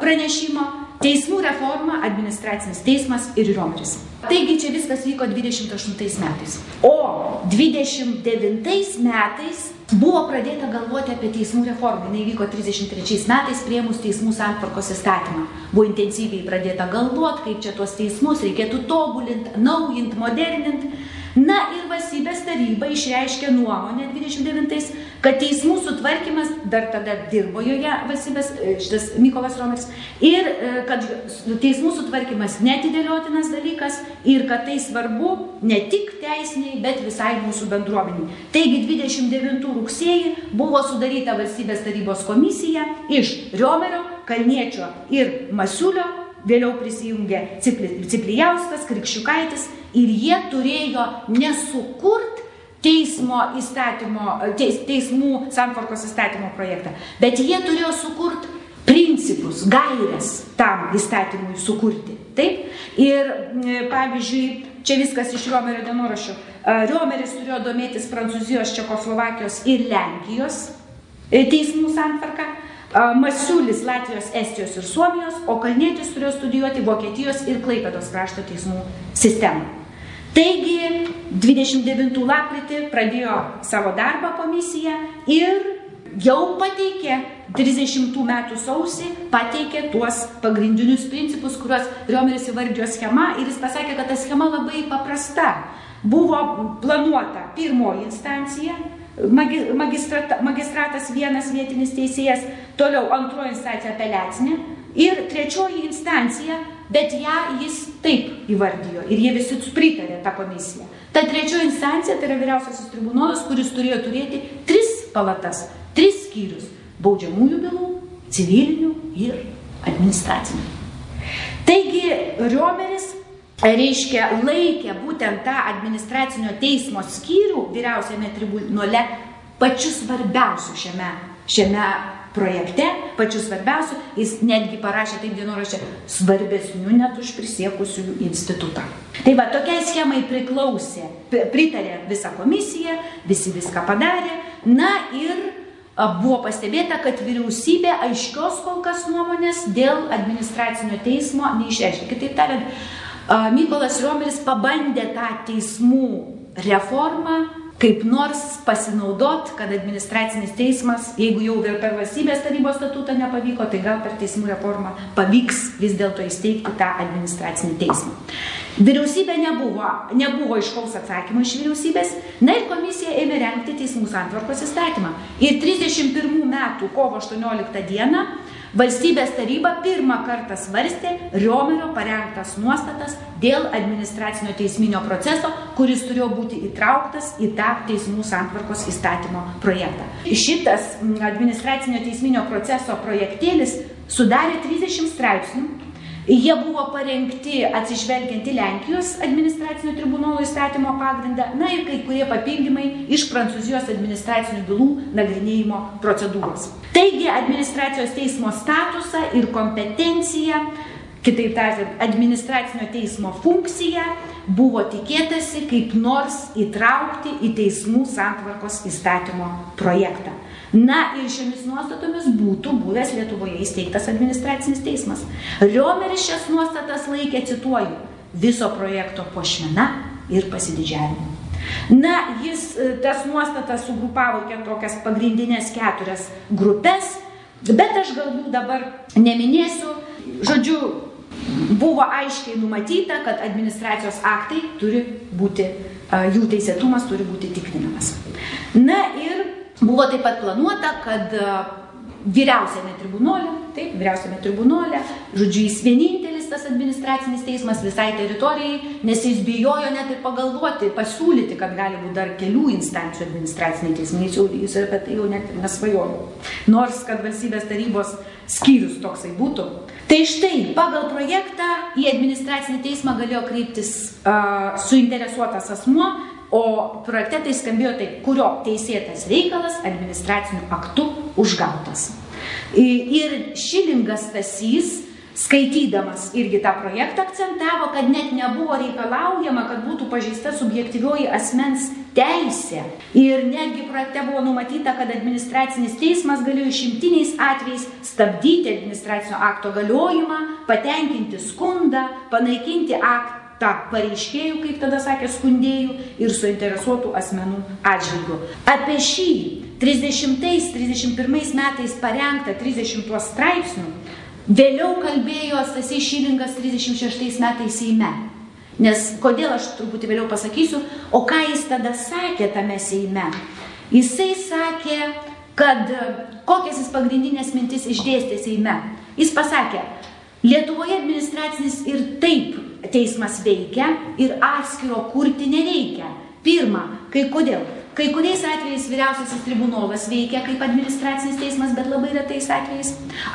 pranešimo Teismų reforma, administracinis teismas ir Riomeris. Taigi čia viskas vyko 28 metais. O 29 metais buvo pradėta galvoti apie teismų reformą. Jis vyko 33 metais priemus teismų santvarkos įstatymą. Buvo intensyviai pradėta galvoti, kaip čia tuos teismus reikėtų tobulinti, naujinti, moderninti. Na ir valstybės taryba išreiškė nuomonę 29, kad teismų sutvarkymas, dar tada dirbo joje valstybės, e, šitas Mykolas Romeris, ir e, kad teismų sutvarkymas netidėliotinas dalykas ir kad tai svarbu ne tik teisiniai, bet visai mūsų bendruomeniai. Taigi 29 rugsėjį buvo sudaryta valstybės tarybos komisija iš Riomerio, Kalniečio ir Masiulio, vėliau prisijungė Ciplijauskas, Krikščiukaitis ir jie turėjo nesukurt teismo įstatymo, teis, teismų santvarkos įstatymo projektą, bet jie turėjo sukurt principus, gairias tam įstatymui sukurti. Taip? Ir pavyzdžiui, čia viskas iš Riomerio dienoraščių. Riomeris turėjo domėtis Prancūzijos, Čekoslovakijos ir Lenkijos e, teismų santvarką. Masiulis Latvijos, Estijos ir Suomijos, o Kalnietis turėjo studijuoti Vokietijos ir Klaipėdos krašto teismų sistemą. Taigi 29 lapkritį pradėjo savo darbą komisija ir jau pateikė 30 metų sausį, pateikė tuos pagrindinius principus, kuriuos Riomeris įvardėjo schema ir jis pasakė, kad ta schema labai paprasta. Buvo planuota pirmoji instancija, magistrata, magistratas vienas vietinis teisėjas, toliau antroji instancija apeliacinė ir trečioji instancija bet ją jis taip įvardijo ir jie visi pritarė tą komisiją. Ta trečioji instancija tai yra vyriausiasis tribunolas, kuris turėjo turėti tris palatas, tris skyrius - baudžiamųjų bylų, civilinių ir administracinių. Taigi Riomeris reiškia laikė būtent tą administracinio teismo skyrių vyriausiame tribunole pačiu svarbiausiu šiame, šiame projekte, pačiu svarbiausiu, jis netgi parašė taip dienoraščią svarbesnių net už prisiekusiųjų institutą. Tai va, tokiai schemai priklausė, pritarė visa komisija, visi viską padarė, na ir buvo pastebėta, kad vyriausybė aiškios kol kas nuomonės dėl administracinio teismo neišreiškė. Kitaip tariant, Mykolas Riomeris pabandė tą teismų reformą kaip nors pasinaudot, kad administracinis teismas, jeigu jau ir per valstybės tarybos statutą nepavyko, tai gal per teismų reformą pavyks vis dėlto įsteigti tą administracinį teismą. Vyriausybė nebuvo, nebuvo iškaus atsakymų iš vyriausybės, na ir komisija ėmė renkti teismų santvarkos įstatymą. Ir 31 metų kovo 18 dieną Valstybės taryba pirmą kartą svarstė Riomerio parengtas nuostatas dėl administracinio teisminio proceso, kuris turėjo būti įtrauktas į tą teismų santvarkos įstatymo projektą. Šitas administracinio teisminio proceso projektėlis sudarė 30 straipsnių Jie buvo parengti atsižvelgiant į Lenkijos administracinio tribunolo įstatymo pagrindą, na ir kai kurie papildymai iš Prancūzijos administracinių bylų nagrinėjimo procedūros. Taigi administracijos teismo statusą ir kompetenciją, kitaip tariant, administracinio teismo funkciją buvo tikėtasi kaip nors įtraukti į teismų santvarkos įstatymo projektą. Na ir šiomis nuostatomis būtų buvęs Lietuvoje įsteigtas administracinis teismas. Riomeris šias nuostatas laikė, cituoju, viso projekto pošmena ir pasididžiavimu. Na, jis e, tas nuostatas sugrupavo tokias pagrindinės keturias grupės, bet aš galbūt dabar neminėsiu. Žodžiu, buvo aiškiai numatyta, kad administracijos aktai turi būti, jų teisėtumas turi būti tikrinamas. Na ir Buvo taip pat planuota, kad e, vyriausiame tribunole, taip, vyriausiame tribunole, žodžiu, jis vienintelis tas administracinis teismas visai teritorijai, nes jis bijojo net ir pagalvoti, pasiūlyti, kad gali būti dar kelių instancijų administraciniai teismai, jau, jis apie tai jau net nesvajojo. Nors, kad valstybės tarybos skyrius toksai būtų, Tai štai, pagal projektą į administracinį teismą galėjo kreiptis uh, suinteresuotas asmuo, o projekte tai skambėjo taip, kurio teisėtas reikalas administraciniu aktu užgautas. Ir Šilingas Tasys skaitydamas irgi tą projektą akcentavo, kad net nebuvo reikalaujama, kad būtų pažeista subjektyvioji asmens teisė. Ir netgi projekte buvo numatyta, kad administracinis teismas galėjo išimtiniais atvejais stabdyti administracinio akto galiojimą, patenkinti skundą, panaikinti aktą pareiškėjų, kaip tada sakė, skundėjų ir suinteresuotų asmenų atžvilgių. Apie šį 30-31 metais parengtą 30 straipsnių Vėliau kalbėjo Stasys Šilingas 36 metais Seime. Nes kodėl aš truputį vėliau pasakysiu, o ką jis tada sakė tame Seime? Jisai sakė, kad kokias jis pagrindinės mintis išdėstė Seime. Jis pasakė, Lietuvoje administracinis ir taip teismas veikia ir atskiro kurti nereikia. Pirma, kai kodėl? Kai kuriais atvejais vyriausiasis tribunolas veikia kaip administracinis teismas, bet labai retais atvejais.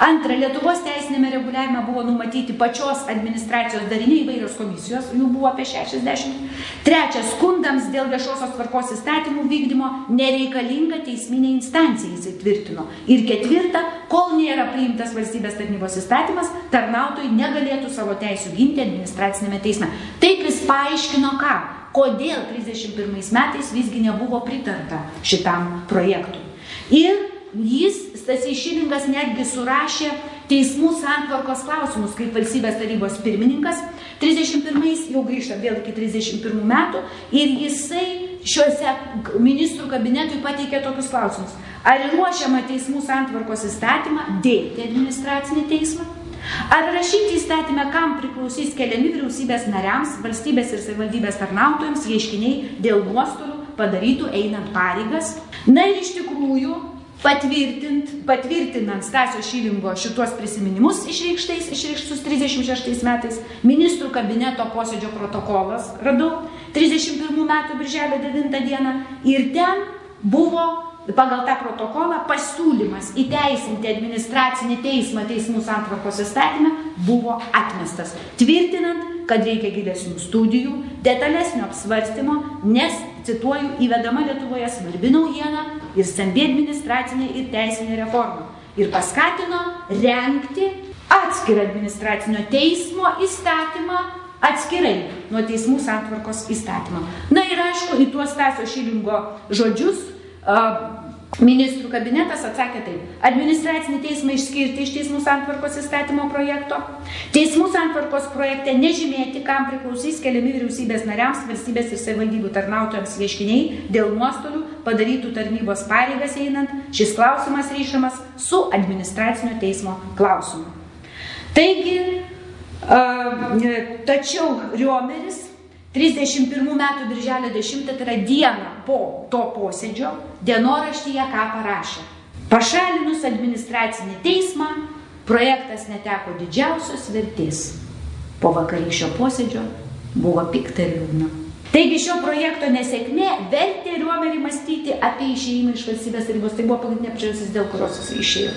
Antra, Lietuvos teisinėme reguliavime buvo numatyti pačios administracijos dariniai įvairios komisijos, jų buvo apie 60. Trečia, skundams dėl viešosios tvarkos įstatymų vykdymo nereikalinga teisminė instancija įsitvirtino. Ir ketvirta, kol nėra priimtas valstybės tarnybos įstatymas, tarnautojai negalėtų savo teisų ginti administracinėme teisme. Taip jis paaiškino ką? Kodėl 31 metais visgi nebuvo pritarta šitam projektui. Ir jis, Stasys Šilingas, netgi surašė teismų santvarkos klausimus kaip valstybės tarybos pirmininkas. 31 jau grįžtam vėl iki 31 metų ir jisai šiuose ministrų kabinetui pateikė tokius klausimus. Ar ruošiama teismų santvarkos įstatymą dėti administracinį teismą? Ar rašyti įstatymę, kam priklausys keliami vyriausybės nariams, valstybės ir savivaldybės tarnautojams ieškiniai dėl nuostolių padarytų einant pareigas? Na ir iš tikrųjų, patvirtint, patvirtinant Stasio Šilingo šituos prisiminimus išreikštais, išreikštus 36 metais, ministrų kabineto posėdžio protokolas radau 31 metų birželio 9 dieną ir ten buvo pagal tą protokolą pasiūlymas įteisinti administracinį teismą teismų santvarkos įstatymę buvo atmestas, tvirtinant, kad reikia gilesnių studijų, detalesnio apsvarstymo, nes, cituoju, įvedama Lietuvoje svarbi naujiena ir stambi administracinė ir teisinė reforma. Ir paskatino renkti atskirą administracinio teismo įstatymą atskirai nuo teismų santvarkos įstatymą. Na ir aišku, į tuos Stasio Šilingo žodžius Ministrų kabinetas atsakė taip. Administracinį teismą išskirti iš teismų santvarkos įstatymo projekto. Teismų santvarkos projekte nežymėti, kam priklausys keliami vyriausybės nariams, valstybės ir savivaldybių tarnautojams ieškiniai dėl nuostolių padarytų tarnybos pareigas einant. Šis klausimas ryšamas su administracinio teismo klausimu. Taigi, tačiau Riomeris 31 metų birželio 10, tai yra diena po to posėdžio, dienoraštyje ką parašė. Pašalinus administracinį teismą, projektas neteko didžiausios vertės. Po vakarykščio posėdžio buvo pikta ir liūdna. Taigi šio projekto nesėkmė vertė riuomenį mąstyti apie išėjimą iš valstybės tarybos. Tai buvo pagrindinė priežastis, dėl kurios jis išėjo.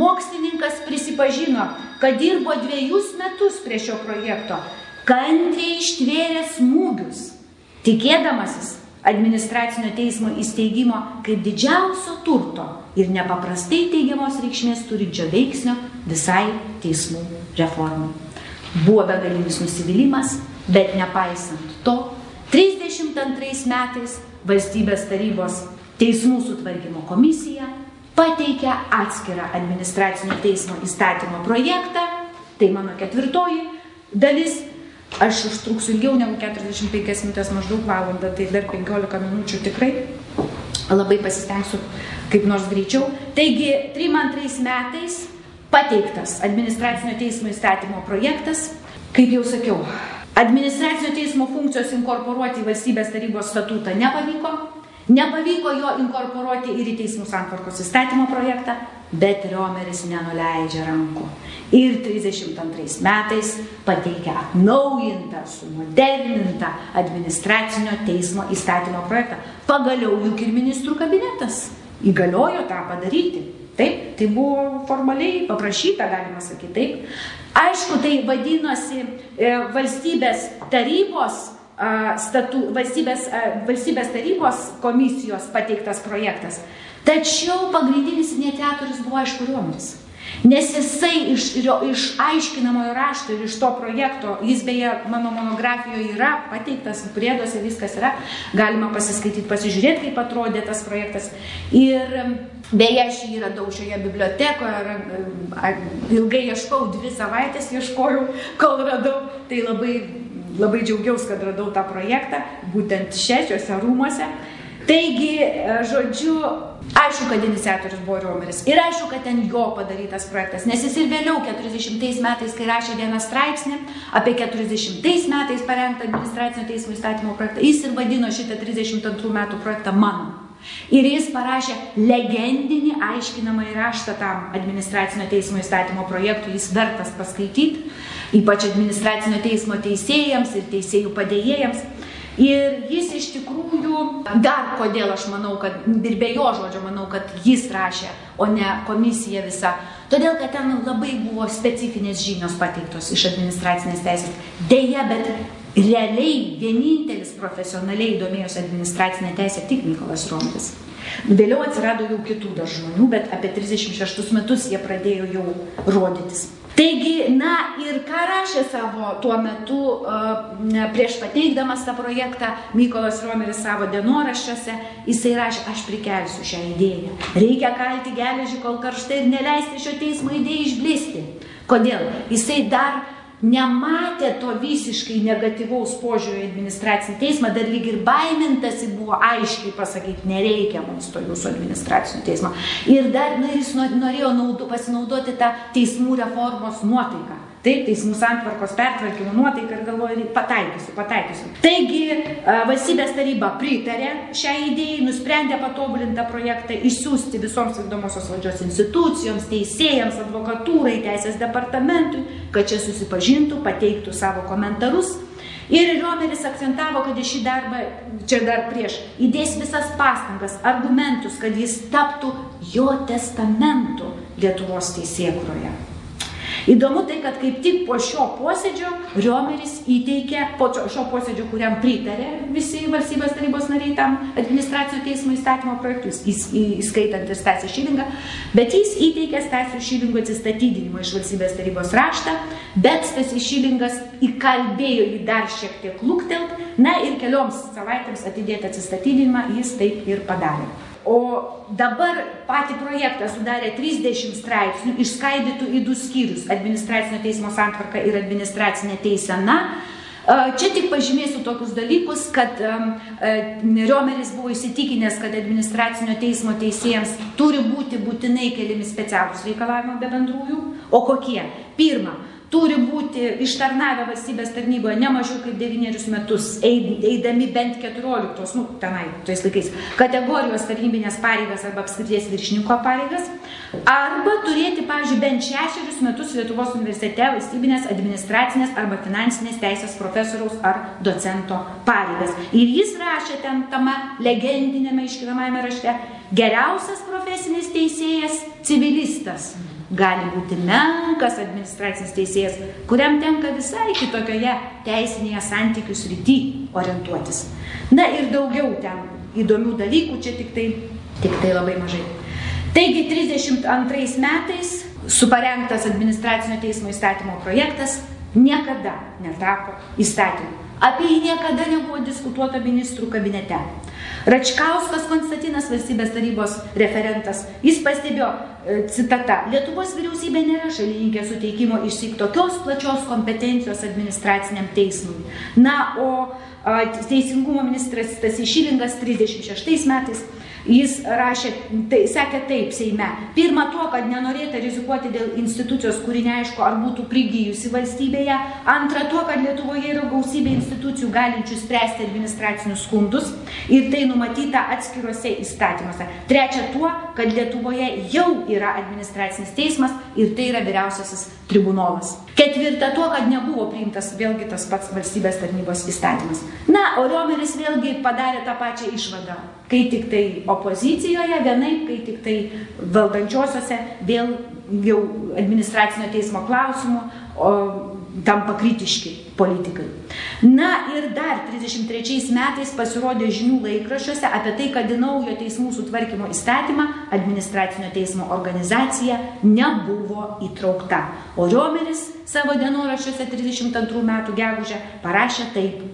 Mokslininkas prisipažino, kad dirbo dviejus metus prie šio projekto kantriai ištvėrė smūgius, tikėdamasis administracinio teismo įsteigimo kaip didžiausio turto ir nepaprastai teigiamos reikšmės turinčio veiksnio visai teismų reformai. Buvo begalinis nusivylimas, bet nepaisant to, 32 metais valstybės tarybos teismų sutvarkymo komisija pateikė atskirą administracinio teismo įstatymo projektą, tai mano ketvirtoji dalis, Aš užtruksiu ilgiau negu 45 minutės, maždaug valandą, tai dar 15 minučių tikrai. Labai pasistengsiu kaip nors greičiau. Taigi, 32 metais pateiktas administracinio teismo įstatymo projektas, kaip jau sakiau, administracinio teismo funkcijos inkorporuoti į valstybės tarybos statutą nepavyko, nepavyko jo inkorporuoti ir į teismų santvarkos įstatymo projektą, bet Riomeris nenuleidžia rankų ir 32 metais pateikia atnaujintą, sumodernintą administracinio teismo įstatymo projektą. Pagaliau juk ir ministrų kabinetas įgaliojo tą padaryti. Taip, tai buvo formaliai paprašyta, galima sakyti taip. Aišku, tai vadinosi e, valstybės tarybos statu, valstybės, valstybės tarybos komisijos pateiktas projektas. Tačiau pagrindinis iniciatorius buvo aišku Riomeris. Nes jisai iš, iš aiškinamojo rašto ir iš to projekto, jis beje mano monografijoje yra pateiktas, prieduose viskas yra, galima pasiskaityti, pasižiūrėti, kaip atrodė tas projektas. Ir beje, aš jį radau šioje bibliotekoje, ilgai ieškau, dvi savaitės ieškojau, kol radau, tai labai, labai džiaugiausi, kad radau tą projektą, būtent šešiuose rūmose. Taigi, žodžiu, Aišku, kad iniciatorius buvo Romeris ir aišku, kad ten jo padarytas projektas, nes jis ir vėliau 40 metais, kai rašė vieną straipsnį apie 40 metais parengtą administracinio teismo įstatymo projektą, jis ir vadino šitą 32 metų projektą mano. Ir jis parašė legendinį aiškinamą įraštą tam administracinio teismo įstatymo projektui, jis vertas paskaityti, ypač administracinio teismo teisėjams ir teisėjų padėjėjams. Ir jis iš tikrųjų, dar kodėl aš manau, kad ir be jo žodžio manau, kad jis rašė, o ne komisija visa. Todėl, kad ten labai buvo specifinės žinios pateiktos iš administracinės teisės. Deja, bet realiai vienintelis profesionaliai domėjosi administracinė teisė tik Nikolas Rombis. Vėliau atsirado jau kitų dar žmonių, bet apie 36 metus jie pradėjo jau rodytis. Taigi, na ir ką rašė savo tuo metu prieš pateikdamas tą projektą Mykolas Romeris savo dienoraščiuose, jisai rašė, aš prikelsiu šią idėją. Reikia kalti geležį kol karštai ir neleisti šio teismo idėjai išblisti. Kodėl? Jisai dar nematė to visiškai negatyvaus požiūrio į administracinį teismą, dar lyg ir baimintasi buvo aiškiai pasakyti, nereikia mums to jūsų administracinio teismo. Ir dar nu, jis norėjo naudu, pasinaudoti tą teismų reformos nuotaiką. Taip, teismų santvarkos pertvarkymo nuotaika ir galvoju, pataikysiu, pataikysiu. Taigi valstybės taryba pritarė šią idėją, nusprendė patobulintą projektą išsiųsti visoms vykdomosios valdžios institucijoms, teisėjams, advokatūrai, teisės departamentui, kad čia susipažintų, pateiktų savo komentarus. Ir Riomeris akcentavo, kad į šį darbą, čia dar prieš, įdės visas pastangas, argumentus, kad jis taptų jo testamentu Lietuvos teisėkroje. Įdomu tai, kad kaip tik po šio posėdžio Riomeris įteikė, po šio posėdžio, kuriam pritarė visi valstybės tarybos nariai tam administracinio teismo įstatymo projektus, įskaitant ir Stasį Šilingą, bet jis įteikė Stasio Šilingo atsistatydinimo iš valstybės tarybos raštą, bet Stasys Šilingas įkalbėjo jį dar šiek tiek luktelt, na ir kelioms savaitėms atidėti atsistatydinimą jis taip ir padarė. O dabar patį projektą sudarė 30 straipsnių, išskaidytų į du skyrius - administracinio teismo santvarka ir administracinė teisena. Čia tik pažymėsiu tokius dalykus, kad Riomeris buvo įsitikinęs, kad administracinio teismo teisėjams turi būti būtinai keliami specialūs reikalavimai be bendrųjų. O kokie? Pirma, turi būti ištarnavę valstybės tarnyboje ne mažiau kaip devynerius metus, eidami bent keturioliktos, nu, tenai, tais laikais, kategorijos tarnybinės pareigas arba apskrities viršininko pareigas, arba turėti, pavyzdžiui, bent šešerius metus Lietuvos universitete valstybinės administracinės arba finansinės teisės profesoriaus ar docento pareigas. Ir jis rašė ten tame legendinėme iškinamajame rašte, geriausias profesinis teisėjas civilistas gali būti menkas administracinis teisėjas, kuriam tenka visai kitokioje teisinėje santykių srity orientuotis. Na ir daugiau ten įdomių dalykų, čia tik tai, tik tai labai mažai. Taigi 32 metais suparengtas administracinio teismo įstatymo projektas niekada netapo įstatymu. Apie jį niekada nebuvo diskutuota ministrų kabinete. Račkauskas Konstantinas valstybės tarybos referentas, jis pastebėjo, e, citata, Lietuvos vyriausybė nėra šalininkė suteikimo išsik tokios plačios kompetencijos administraciniam teismui. Na, o Teisingumo ministras Stasys Šilingas 36 metais Jis rašė, tai, sakė taip Seime. Pirma tuo, kad nenorėta rizikuoti dėl institucijos, kuri neaišku, ar būtų prigijusi valstybėje. Antra tuo, kad Lietuvoje yra gausybė institucijų galinčių spręsti administracinius skundus ir tai numatyta atskiruose įstatymuose. Trečia tuo, kad Lietuvoje jau yra administracinis teismas ir tai yra vyriausiasis tribunolas. Ketvirta tuo, kad nebuvo priimtas vėlgi tas pats valstybės tarnybos įstatymas. Na, o Riomeris vėlgi padarė tą pačią išvadą, kai tik tai opozicijoje, vienai, kai tik tai valdančiosiose vėl jau administracinio teismo klausimų tampa kritiški politikai. Na ir dar 33 metais pasirodė žinių laikraščiuose apie tai, kad į naujo teismų sutvarkymo įstatymą administracinio teismo organizacija nebuvo įtraukta. O Riomeris savo dienoraščiuose 32 metų gegužę parašė taip.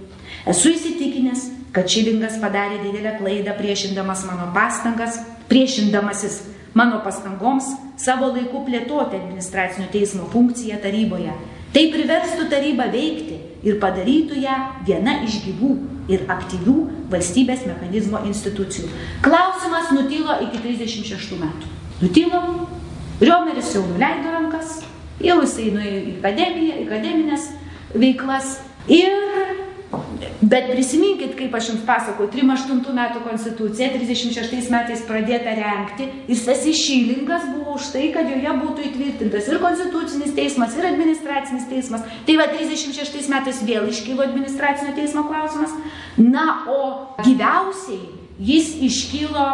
Esu įsitikinęs, kad Šilingas padarė didelę klaidą priešindamas mano pastangas, priešindamasis mano pastangoms savo laiku plėtoti administracinio teismo funkciją taryboje Tai priverstų tarybą veikti ir padarytų ją viena iš gyvų ir aktyvių valstybės mechanizmo institucijų. Klausimas nutilo iki 36 metų. Nutilo, Riomeris jau nuleido rankas, jau jisai nuėjo į akademiją, į akademinės veiklas ir Bet prisiminkit, kaip aš jums pasakoju, 38 metų konstitucija 36 metais pradėta renkti ir Stasys Šylingas buvo už tai, kad joje būtų įtvirtintas ir konstitucinis teismas, ir administracinis teismas. Tai va 36 metais vėl iškilo administracinio teismo klausimas. Na, o gyviausiai jis iškilo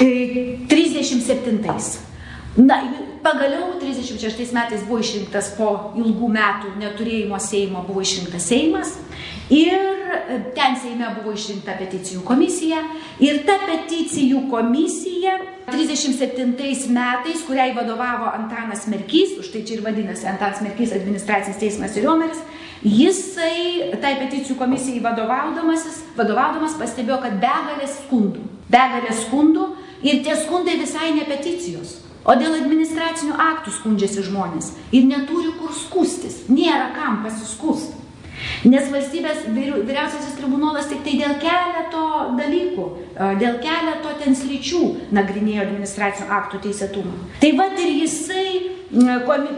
e, 37. Na, pagaliau 36 metais buvo išrinktas po ilgų metų neturėjimo Seimo, buvo išrinktas Seimas. Ir e, ten Seime buvo išrinkta peticijų komisija. Ir ta peticijų komisija 37 metais, kuriai vadovavo Antanas Merkys, už tai čia ir vadinasi Antanas Merkys administracinis teismas ir Riomeris, jisai tai peticijų komisijai vadovaudamas pastebėjo, kad begalės skundų, begalės skundų ir tie skundai visai ne peticijos. O dėl administracinių aktų skundžiasi žmonės ir neturi kur skūstis, nėra kam pasiskūsti. Nes valstybės vyriausiasis tribunolas tik tai dėl keleto dalykų, dėl keleto ten slyčių nagrinėjo administracinių aktų teisėtumą. Tai vad ir jisai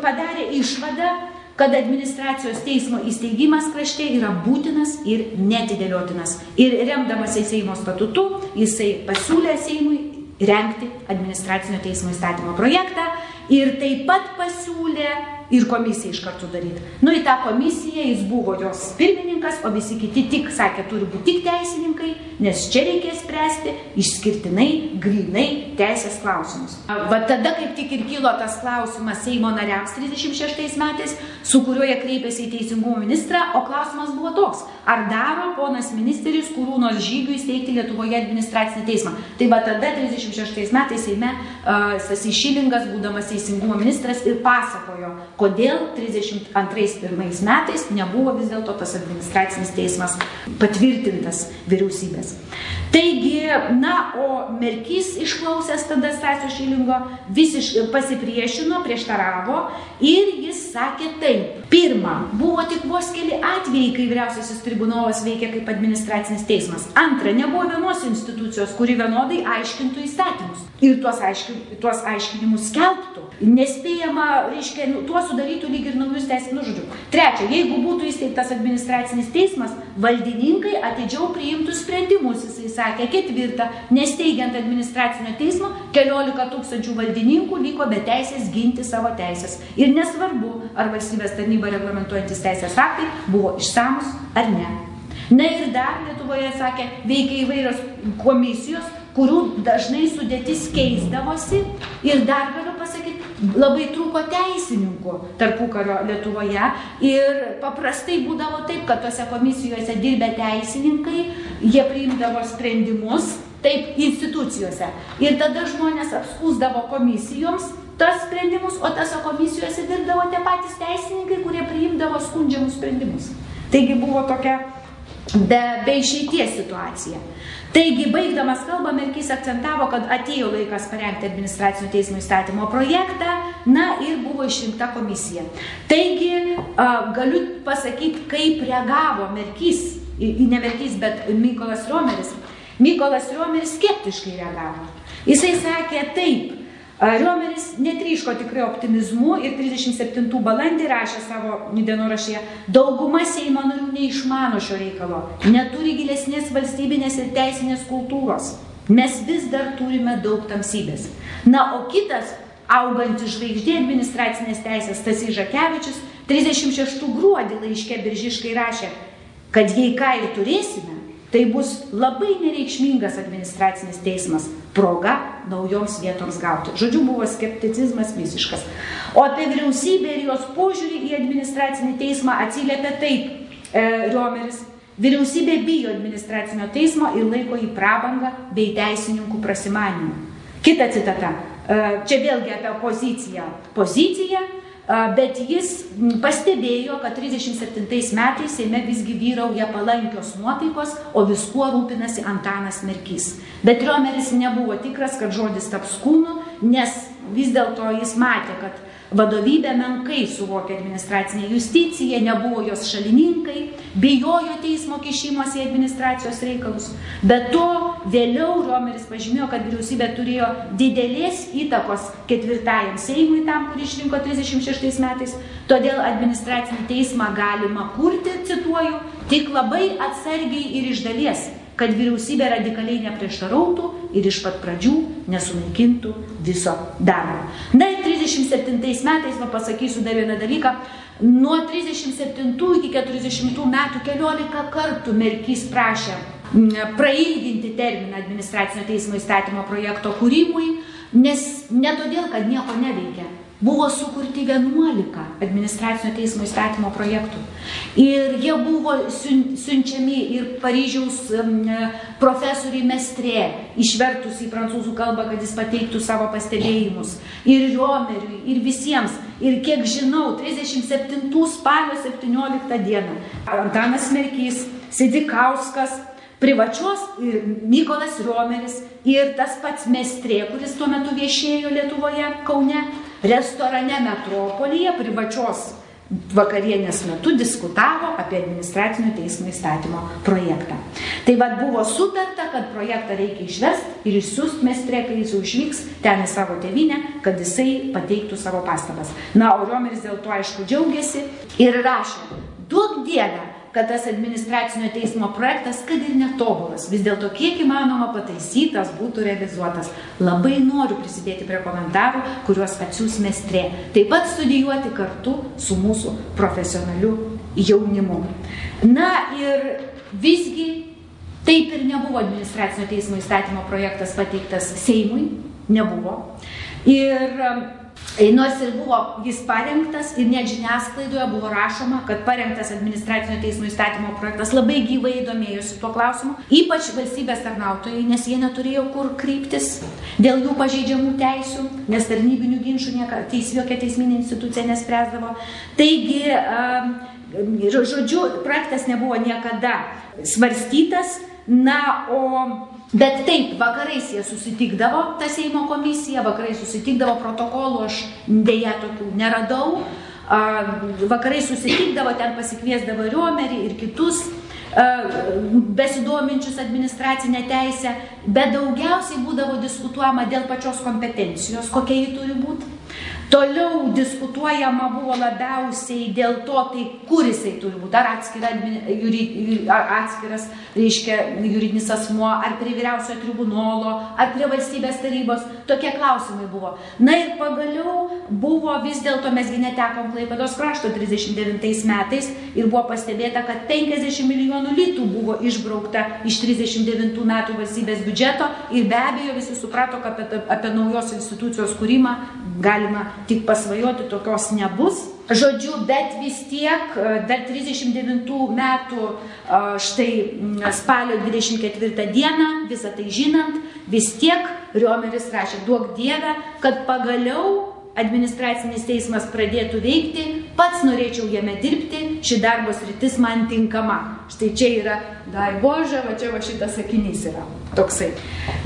padarė išvadą, kad administracijos teismo įsteigimas krašte yra būtinas ir netidėliotinas. Ir remdamasi Seimo statutu, jisai pasiūlė Seimui renkti administracinio teismo įstatymo projektą ir taip pat pasiūlė ir komisiją iš karto daryti. Nu, į tą komisiją jis buvo jos pirmininkas, o visi kiti tik sakė, turi būti tik teisininkai, nes čia reikės spręsti išskirtinai, grinai teisės klausimus. Va tada kaip tik ir kilo tas klausimas Seimo nariams 36 metais, su kuriuo jie kreipėsi į teisingumo ministrą, o klausimas buvo toks, ar daro ponas ministerijus kurių nors žygių įsteigti Lietuvoje administracinį teismą. Tai va tada 36 metais Seime uh, Sasi Šilingas, būdamas teisingumo ministras, ir pasakojo, kodėl 32 metais nebuvo vis dėlto tas administracinis teismas patvirtintas vyriausybės. Taigi, na, o Merkys išklausęs tada Stasio Šilingo visiškai pasipriešino, prieštaravo ir jis sakė taip. Pirma, buvo tik vos keli atvejai, kai vyriausiasis tribunolas veikia kaip administracinis teismas. Antra, nebuvo vienos institucijos, kuri vienodai aiškintų įstatymus ir tuos, aiškin, tuos aiškinimus skelbtų. Nespėjama, reiškia, nu, tuo sudarytų lyg ir naujus teisės, nu žodžiu. Trečia, jeigu būtų įsteigtas administracinis teismas, valdininkai atidžiau priimtų sprendimus, jisai sakė. Ketvirta, nesteigiant administracinio teismo, keliolika tūkstančių valdininkų liko be teisės ginti savo teisės. Ir nesvarbu, ar valstybės tarnyba reglamentuojantis teisės aktai buvo išsamus ar ne. Na ir dar Lietuvoje, sakė, veikia įvairios komisijos, kurių dažnai sudėtis keisdavosi ir dar galiu labai trūko teisininkų tarpukario Lietuvoje ir paprastai būdavo taip, kad tose komisijose dirbę teisininkai, jie priimdavo sprendimus, taip, institucijose. Ir tada žmonės apskūsdavo komisijoms tas sprendimus, o tose komisijose dirbdavo tie patys teisininkai, kurie priimdavo skundžiamus sprendimus. Taigi buvo tokia be, be išeities situacija. Taigi, baigdamas kalbą, Merkys akcentavo, kad atėjo laikas parengti administracinio teismo įstatymo projektą, na ir buvo išrinkta komisija. Taigi, galiu pasakyti, kaip reagavo Merkys, ne Merkys, bet Mykolas Romeris. Mykolas Romeris skeptiškai reagavo. Jisai sakė taip, Riomeris netryško tikrai optimizmu ir 37 balandį rašė savo dienorašyje, dauguma Seimo narių neišmano šio reikalo, neturi gilesnės valstybinės ir teisinės kultūros. Mes vis dar turime daug tamsybės. Na, o kitas augantis žvaigždė administracinės teisės Stasys Žakevičius 36 gruodį laiške biržiškai rašė, kad jei ką ir turėsime, tai bus labai nereikšmingas administracinis teismas, proga naujoms vietoms gauti. Žodžiu, buvo skepticizmas visiškas. O apie vyriausybę ir jos požiūrį į administracinį teismą atsiliepia taip e, Riomeris. Vyriausybė bijo administracinio teismo ir laiko į prabangą bei teisininkų prasimanimu. Kita citata. E, čia vėlgi apie poziciją. Pozicija bet jis pastebėjo, kad 37 metais Seime visgi vyrauja palankios nuotaikos, o viskuo rūpinasi Antanas Merkys. Bet Riomeris nebuvo tikras, kad žodis taps kūnu, nes vis dėlto jis matė, kad Vadovybė menkai suvokė administracinę justiciją, nebuvo jos šalininkai, bijojo teismo kišimos į administracijos reikalus. Be to, vėliau Romeris pažymėjo, kad vyriausybė turėjo didelės įtakos ketvirtajam Seimui tam, kurį išrinko 36 metais, todėl administracinį teismą galima kurti, cituoju, tik labai atsargiai ir iš dalies kad vyriausybė radikaliai neprieštarautų ir iš pat pradžių nesunaikintų viso darbo. Na ir 37 metais, va pasakysiu dar vieną dalyką, nuo 37 iki 40 metų keliolika kartų Merkys prašė prailginti terminą administracinio teismo įstatymo projekto kūrimui, nes ne todėl, kad nieko neveikia, buvo sukurti 11 administracinio teismo įstatymo projektų. Ir jie buvo siunčiami ir Paryžiaus profesoriui Mestrė, išvertus į prancūzų kalbą, kad jis pateiktų savo pastebėjimus. Ir Riomeriui, ir visiems. Ir kiek žinau, 37 spalio 17 dieną Antanas Merkys, Sidikauskas, privačios ir Mykolas Riomeris ir tas pats Mestrė, kuris tuo metu viešėjo Lietuvoje, Kaune, restorane Metropolyje privačios vakarienės metu diskutavo apie administracinio teismo įstatymo projektą. Tai vad buvo sutarta, kad projektą reikia išvest ir išsiųst mestrė, kai jis jau išvyks ten į savo tėvynę, kad jisai pateiktų savo pastabas. Na, o Romeris dėl to aišku džiaugiasi ir rašė, duok Dievę, kad tas administracinio teismo projektas, kad ir netobulas, vis dėlto kiek įmanoma pataisytas būtų realizuotas. Labai noriu prisidėti prie komentarų, kuriuos atsiūs mestrė. Taip pat studijuoti kartu su mūsų profesionaliu jaunimu. Na ir visgi taip ir nebuvo administracinio teismo įstatymo projektas pateiktas Seimui, nebuvo. Ir nors ir buvo jis parengtas ir net žiniasklaidoje buvo rašoma, kad parengtas administracinio teismo įstatymo projektas labai gyvai domėjosi tuo klausimu, ypač valstybės tarnautojai, nes jie neturėjo kur kryptis dėl jų pažeidžiamų teisių, nes tarnybinių ginčių nieka, teis, jokia teisminė institucija nespręsdavo. Taigi, žodžiu, projektas nebuvo niekada svarstytas, na, o Bet taip, vakarais jie susitikdavo, ta Seimo komisija, vakarais susitikdavo protokolų, aš dėja tokių neradau. Vakarai susitikdavo, ten pasikviesdavo Riomerį ir kitus besidominčius administracinę teisę, bet daugiausiai būdavo diskutuojama dėl pačios kompetencijos, kokia ji turi būti Toliau diskutuojama buvo labiausiai dėl to, tai kur jisai turi būti, ar, atskira, ar atskiras, reiškia, juridinis asmuo, ar prie vyriausiojo tribunolo, ar prie valstybės tarybos, tokie klausimai buvo. Na ir pagaliau buvo vis dėlto, mesgi netekom Klaipėdos krašto 39 metais ir buvo pastebėta, kad 50 milijonų litų buvo išbraukta iš 39 metų valstybės biudžeto. Ir be abejo visi suprato, kad apie, apie naujos institucijos kūrimą galima tik pasvajoti tokios nebus. Žodžiu, bet vis tiek dar 39 metų štai spalio 24 dieną, visą tai žinant, vis tiek Riomeris rašė, duok Dievę, kad pagaliau administracinis teismas pradėtų veikti, pats norėčiau jame dirbti, ši darbos rytis man tinkama. Štai čia yra, dar Bože, va čia va šitas sakinys yra toksai.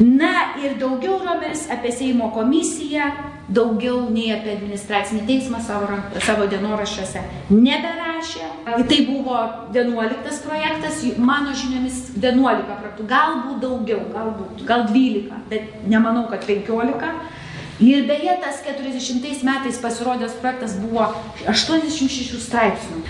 Na ir daugiau Romeris apie Seimo komisiją, daugiau nei apie administracinį teismą savo, savo dienoraščiuose neberašė. Tai buvo 11 projektas, mano žiniomis 11 projektų, galbūt daugiau, galbūt, gal 12, bet nemanau, kad 15. Ir beje, tas 40 metais pasirodęs projektas buvo 86 straipsnių.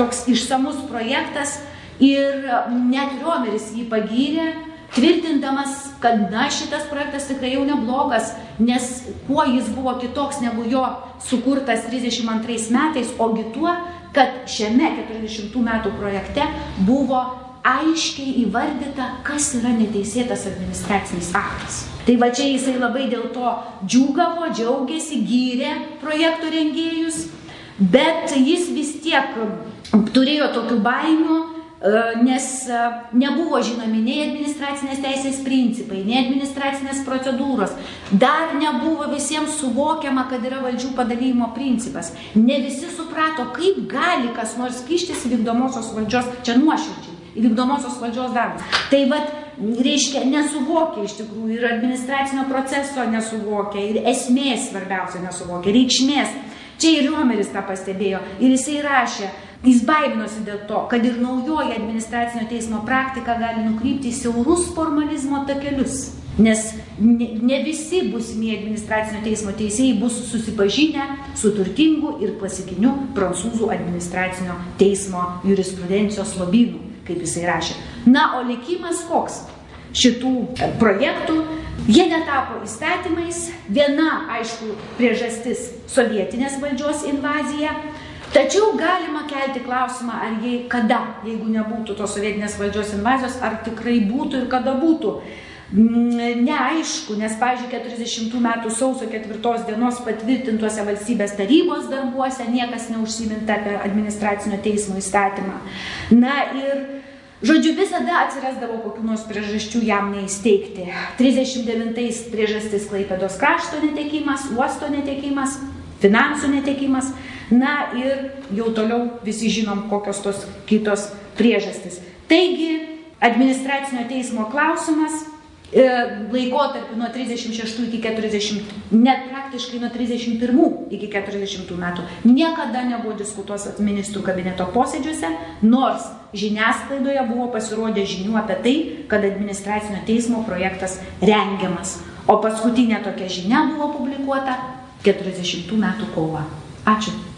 Toks išsamus projektas ir net Riomeris jį pagyrė, tvirtindamas, kad na, šitas projektas tikrai jau neblogas, nes kuo jis buvo kitoks negu jo sukurtas 32 metais, ogi tuo, kad šiame 40 metų projekte buvo aiškiai įvardyta, kas yra neteisėtas administracinis aktas. Tai va čia jisai labai dėl to džiūgavo, džiaugiasi, gyrė projektų rengėjus, bet jis vis tiek turėjo tokių baimių, nes e, nebuvo žinomi nei administracinės teisės principai, nei administracinės procedūros. Dar nebuvo visiems suvokiama, kad yra valdžių padalymo principas. Ne visi suprato, kaip gali kas nors kištis vykdomosios valdžios, čia nuoširdžiai vykdomosios valdžios darbus. Tai vad, reiškia, nesuvokia iš tikrųjų ir administracinio proceso nesuvokia, ir esmės svarbiausia nesuvokia, reikšmės. Čia ir Riomeris tą pastebėjo ir jisai rašė, jis baiminosi dėl to, kad ir naujoji administracinio teismo praktika gali nukrypti į siaurus formalizmo takelius. Nes ne, ne visi būsimi administracinio teismo teisėjai bus susipažinę su turtingu ir klasikiniu prancūzų administracinio teismo jurisprudencijos lobynu kaip jisai rašė. Na, o likimas koks šitų projektų? Jie netapo įstatymais. Viena, aišku, priežastis - sovietinės valdžios invazija. Tačiau galima kelti klausimą, ar jie kada, jeigu nebūtų tos sovietinės valdžios invazijos, ar tikrai būtų ir kada būtų. Mm, neaišku, nes, pavyzdžiui, 40 metų sausio 4 dienos patvirtintuose valstybės tarybos darbuose niekas neužsiminta apie administracinio teismo įstatymą. Na ir Žodžiu, visada atsirasdavo kokių nors priežasčių jam neįsteigti. 39 priežastis Klaipėdos krašto netekimas, uosto netekimas, finansų netekimas. Na ir jau toliau visi žinom, kokios tos kitos priežastis. Taigi, administracinio teismo klausimas E, laikotarpį nuo 36 iki 40, net praktiškai nuo 31 iki 40 metų niekada nebuvo diskutuos ministrų kabineto posėdžiuose, nors žiniasklaidoje buvo pasirodę žinių apie tai, kad administracinio teismo projektas rengiamas. O paskutinė tokia žinia buvo publikuota 40 metų kovo. Ačiū.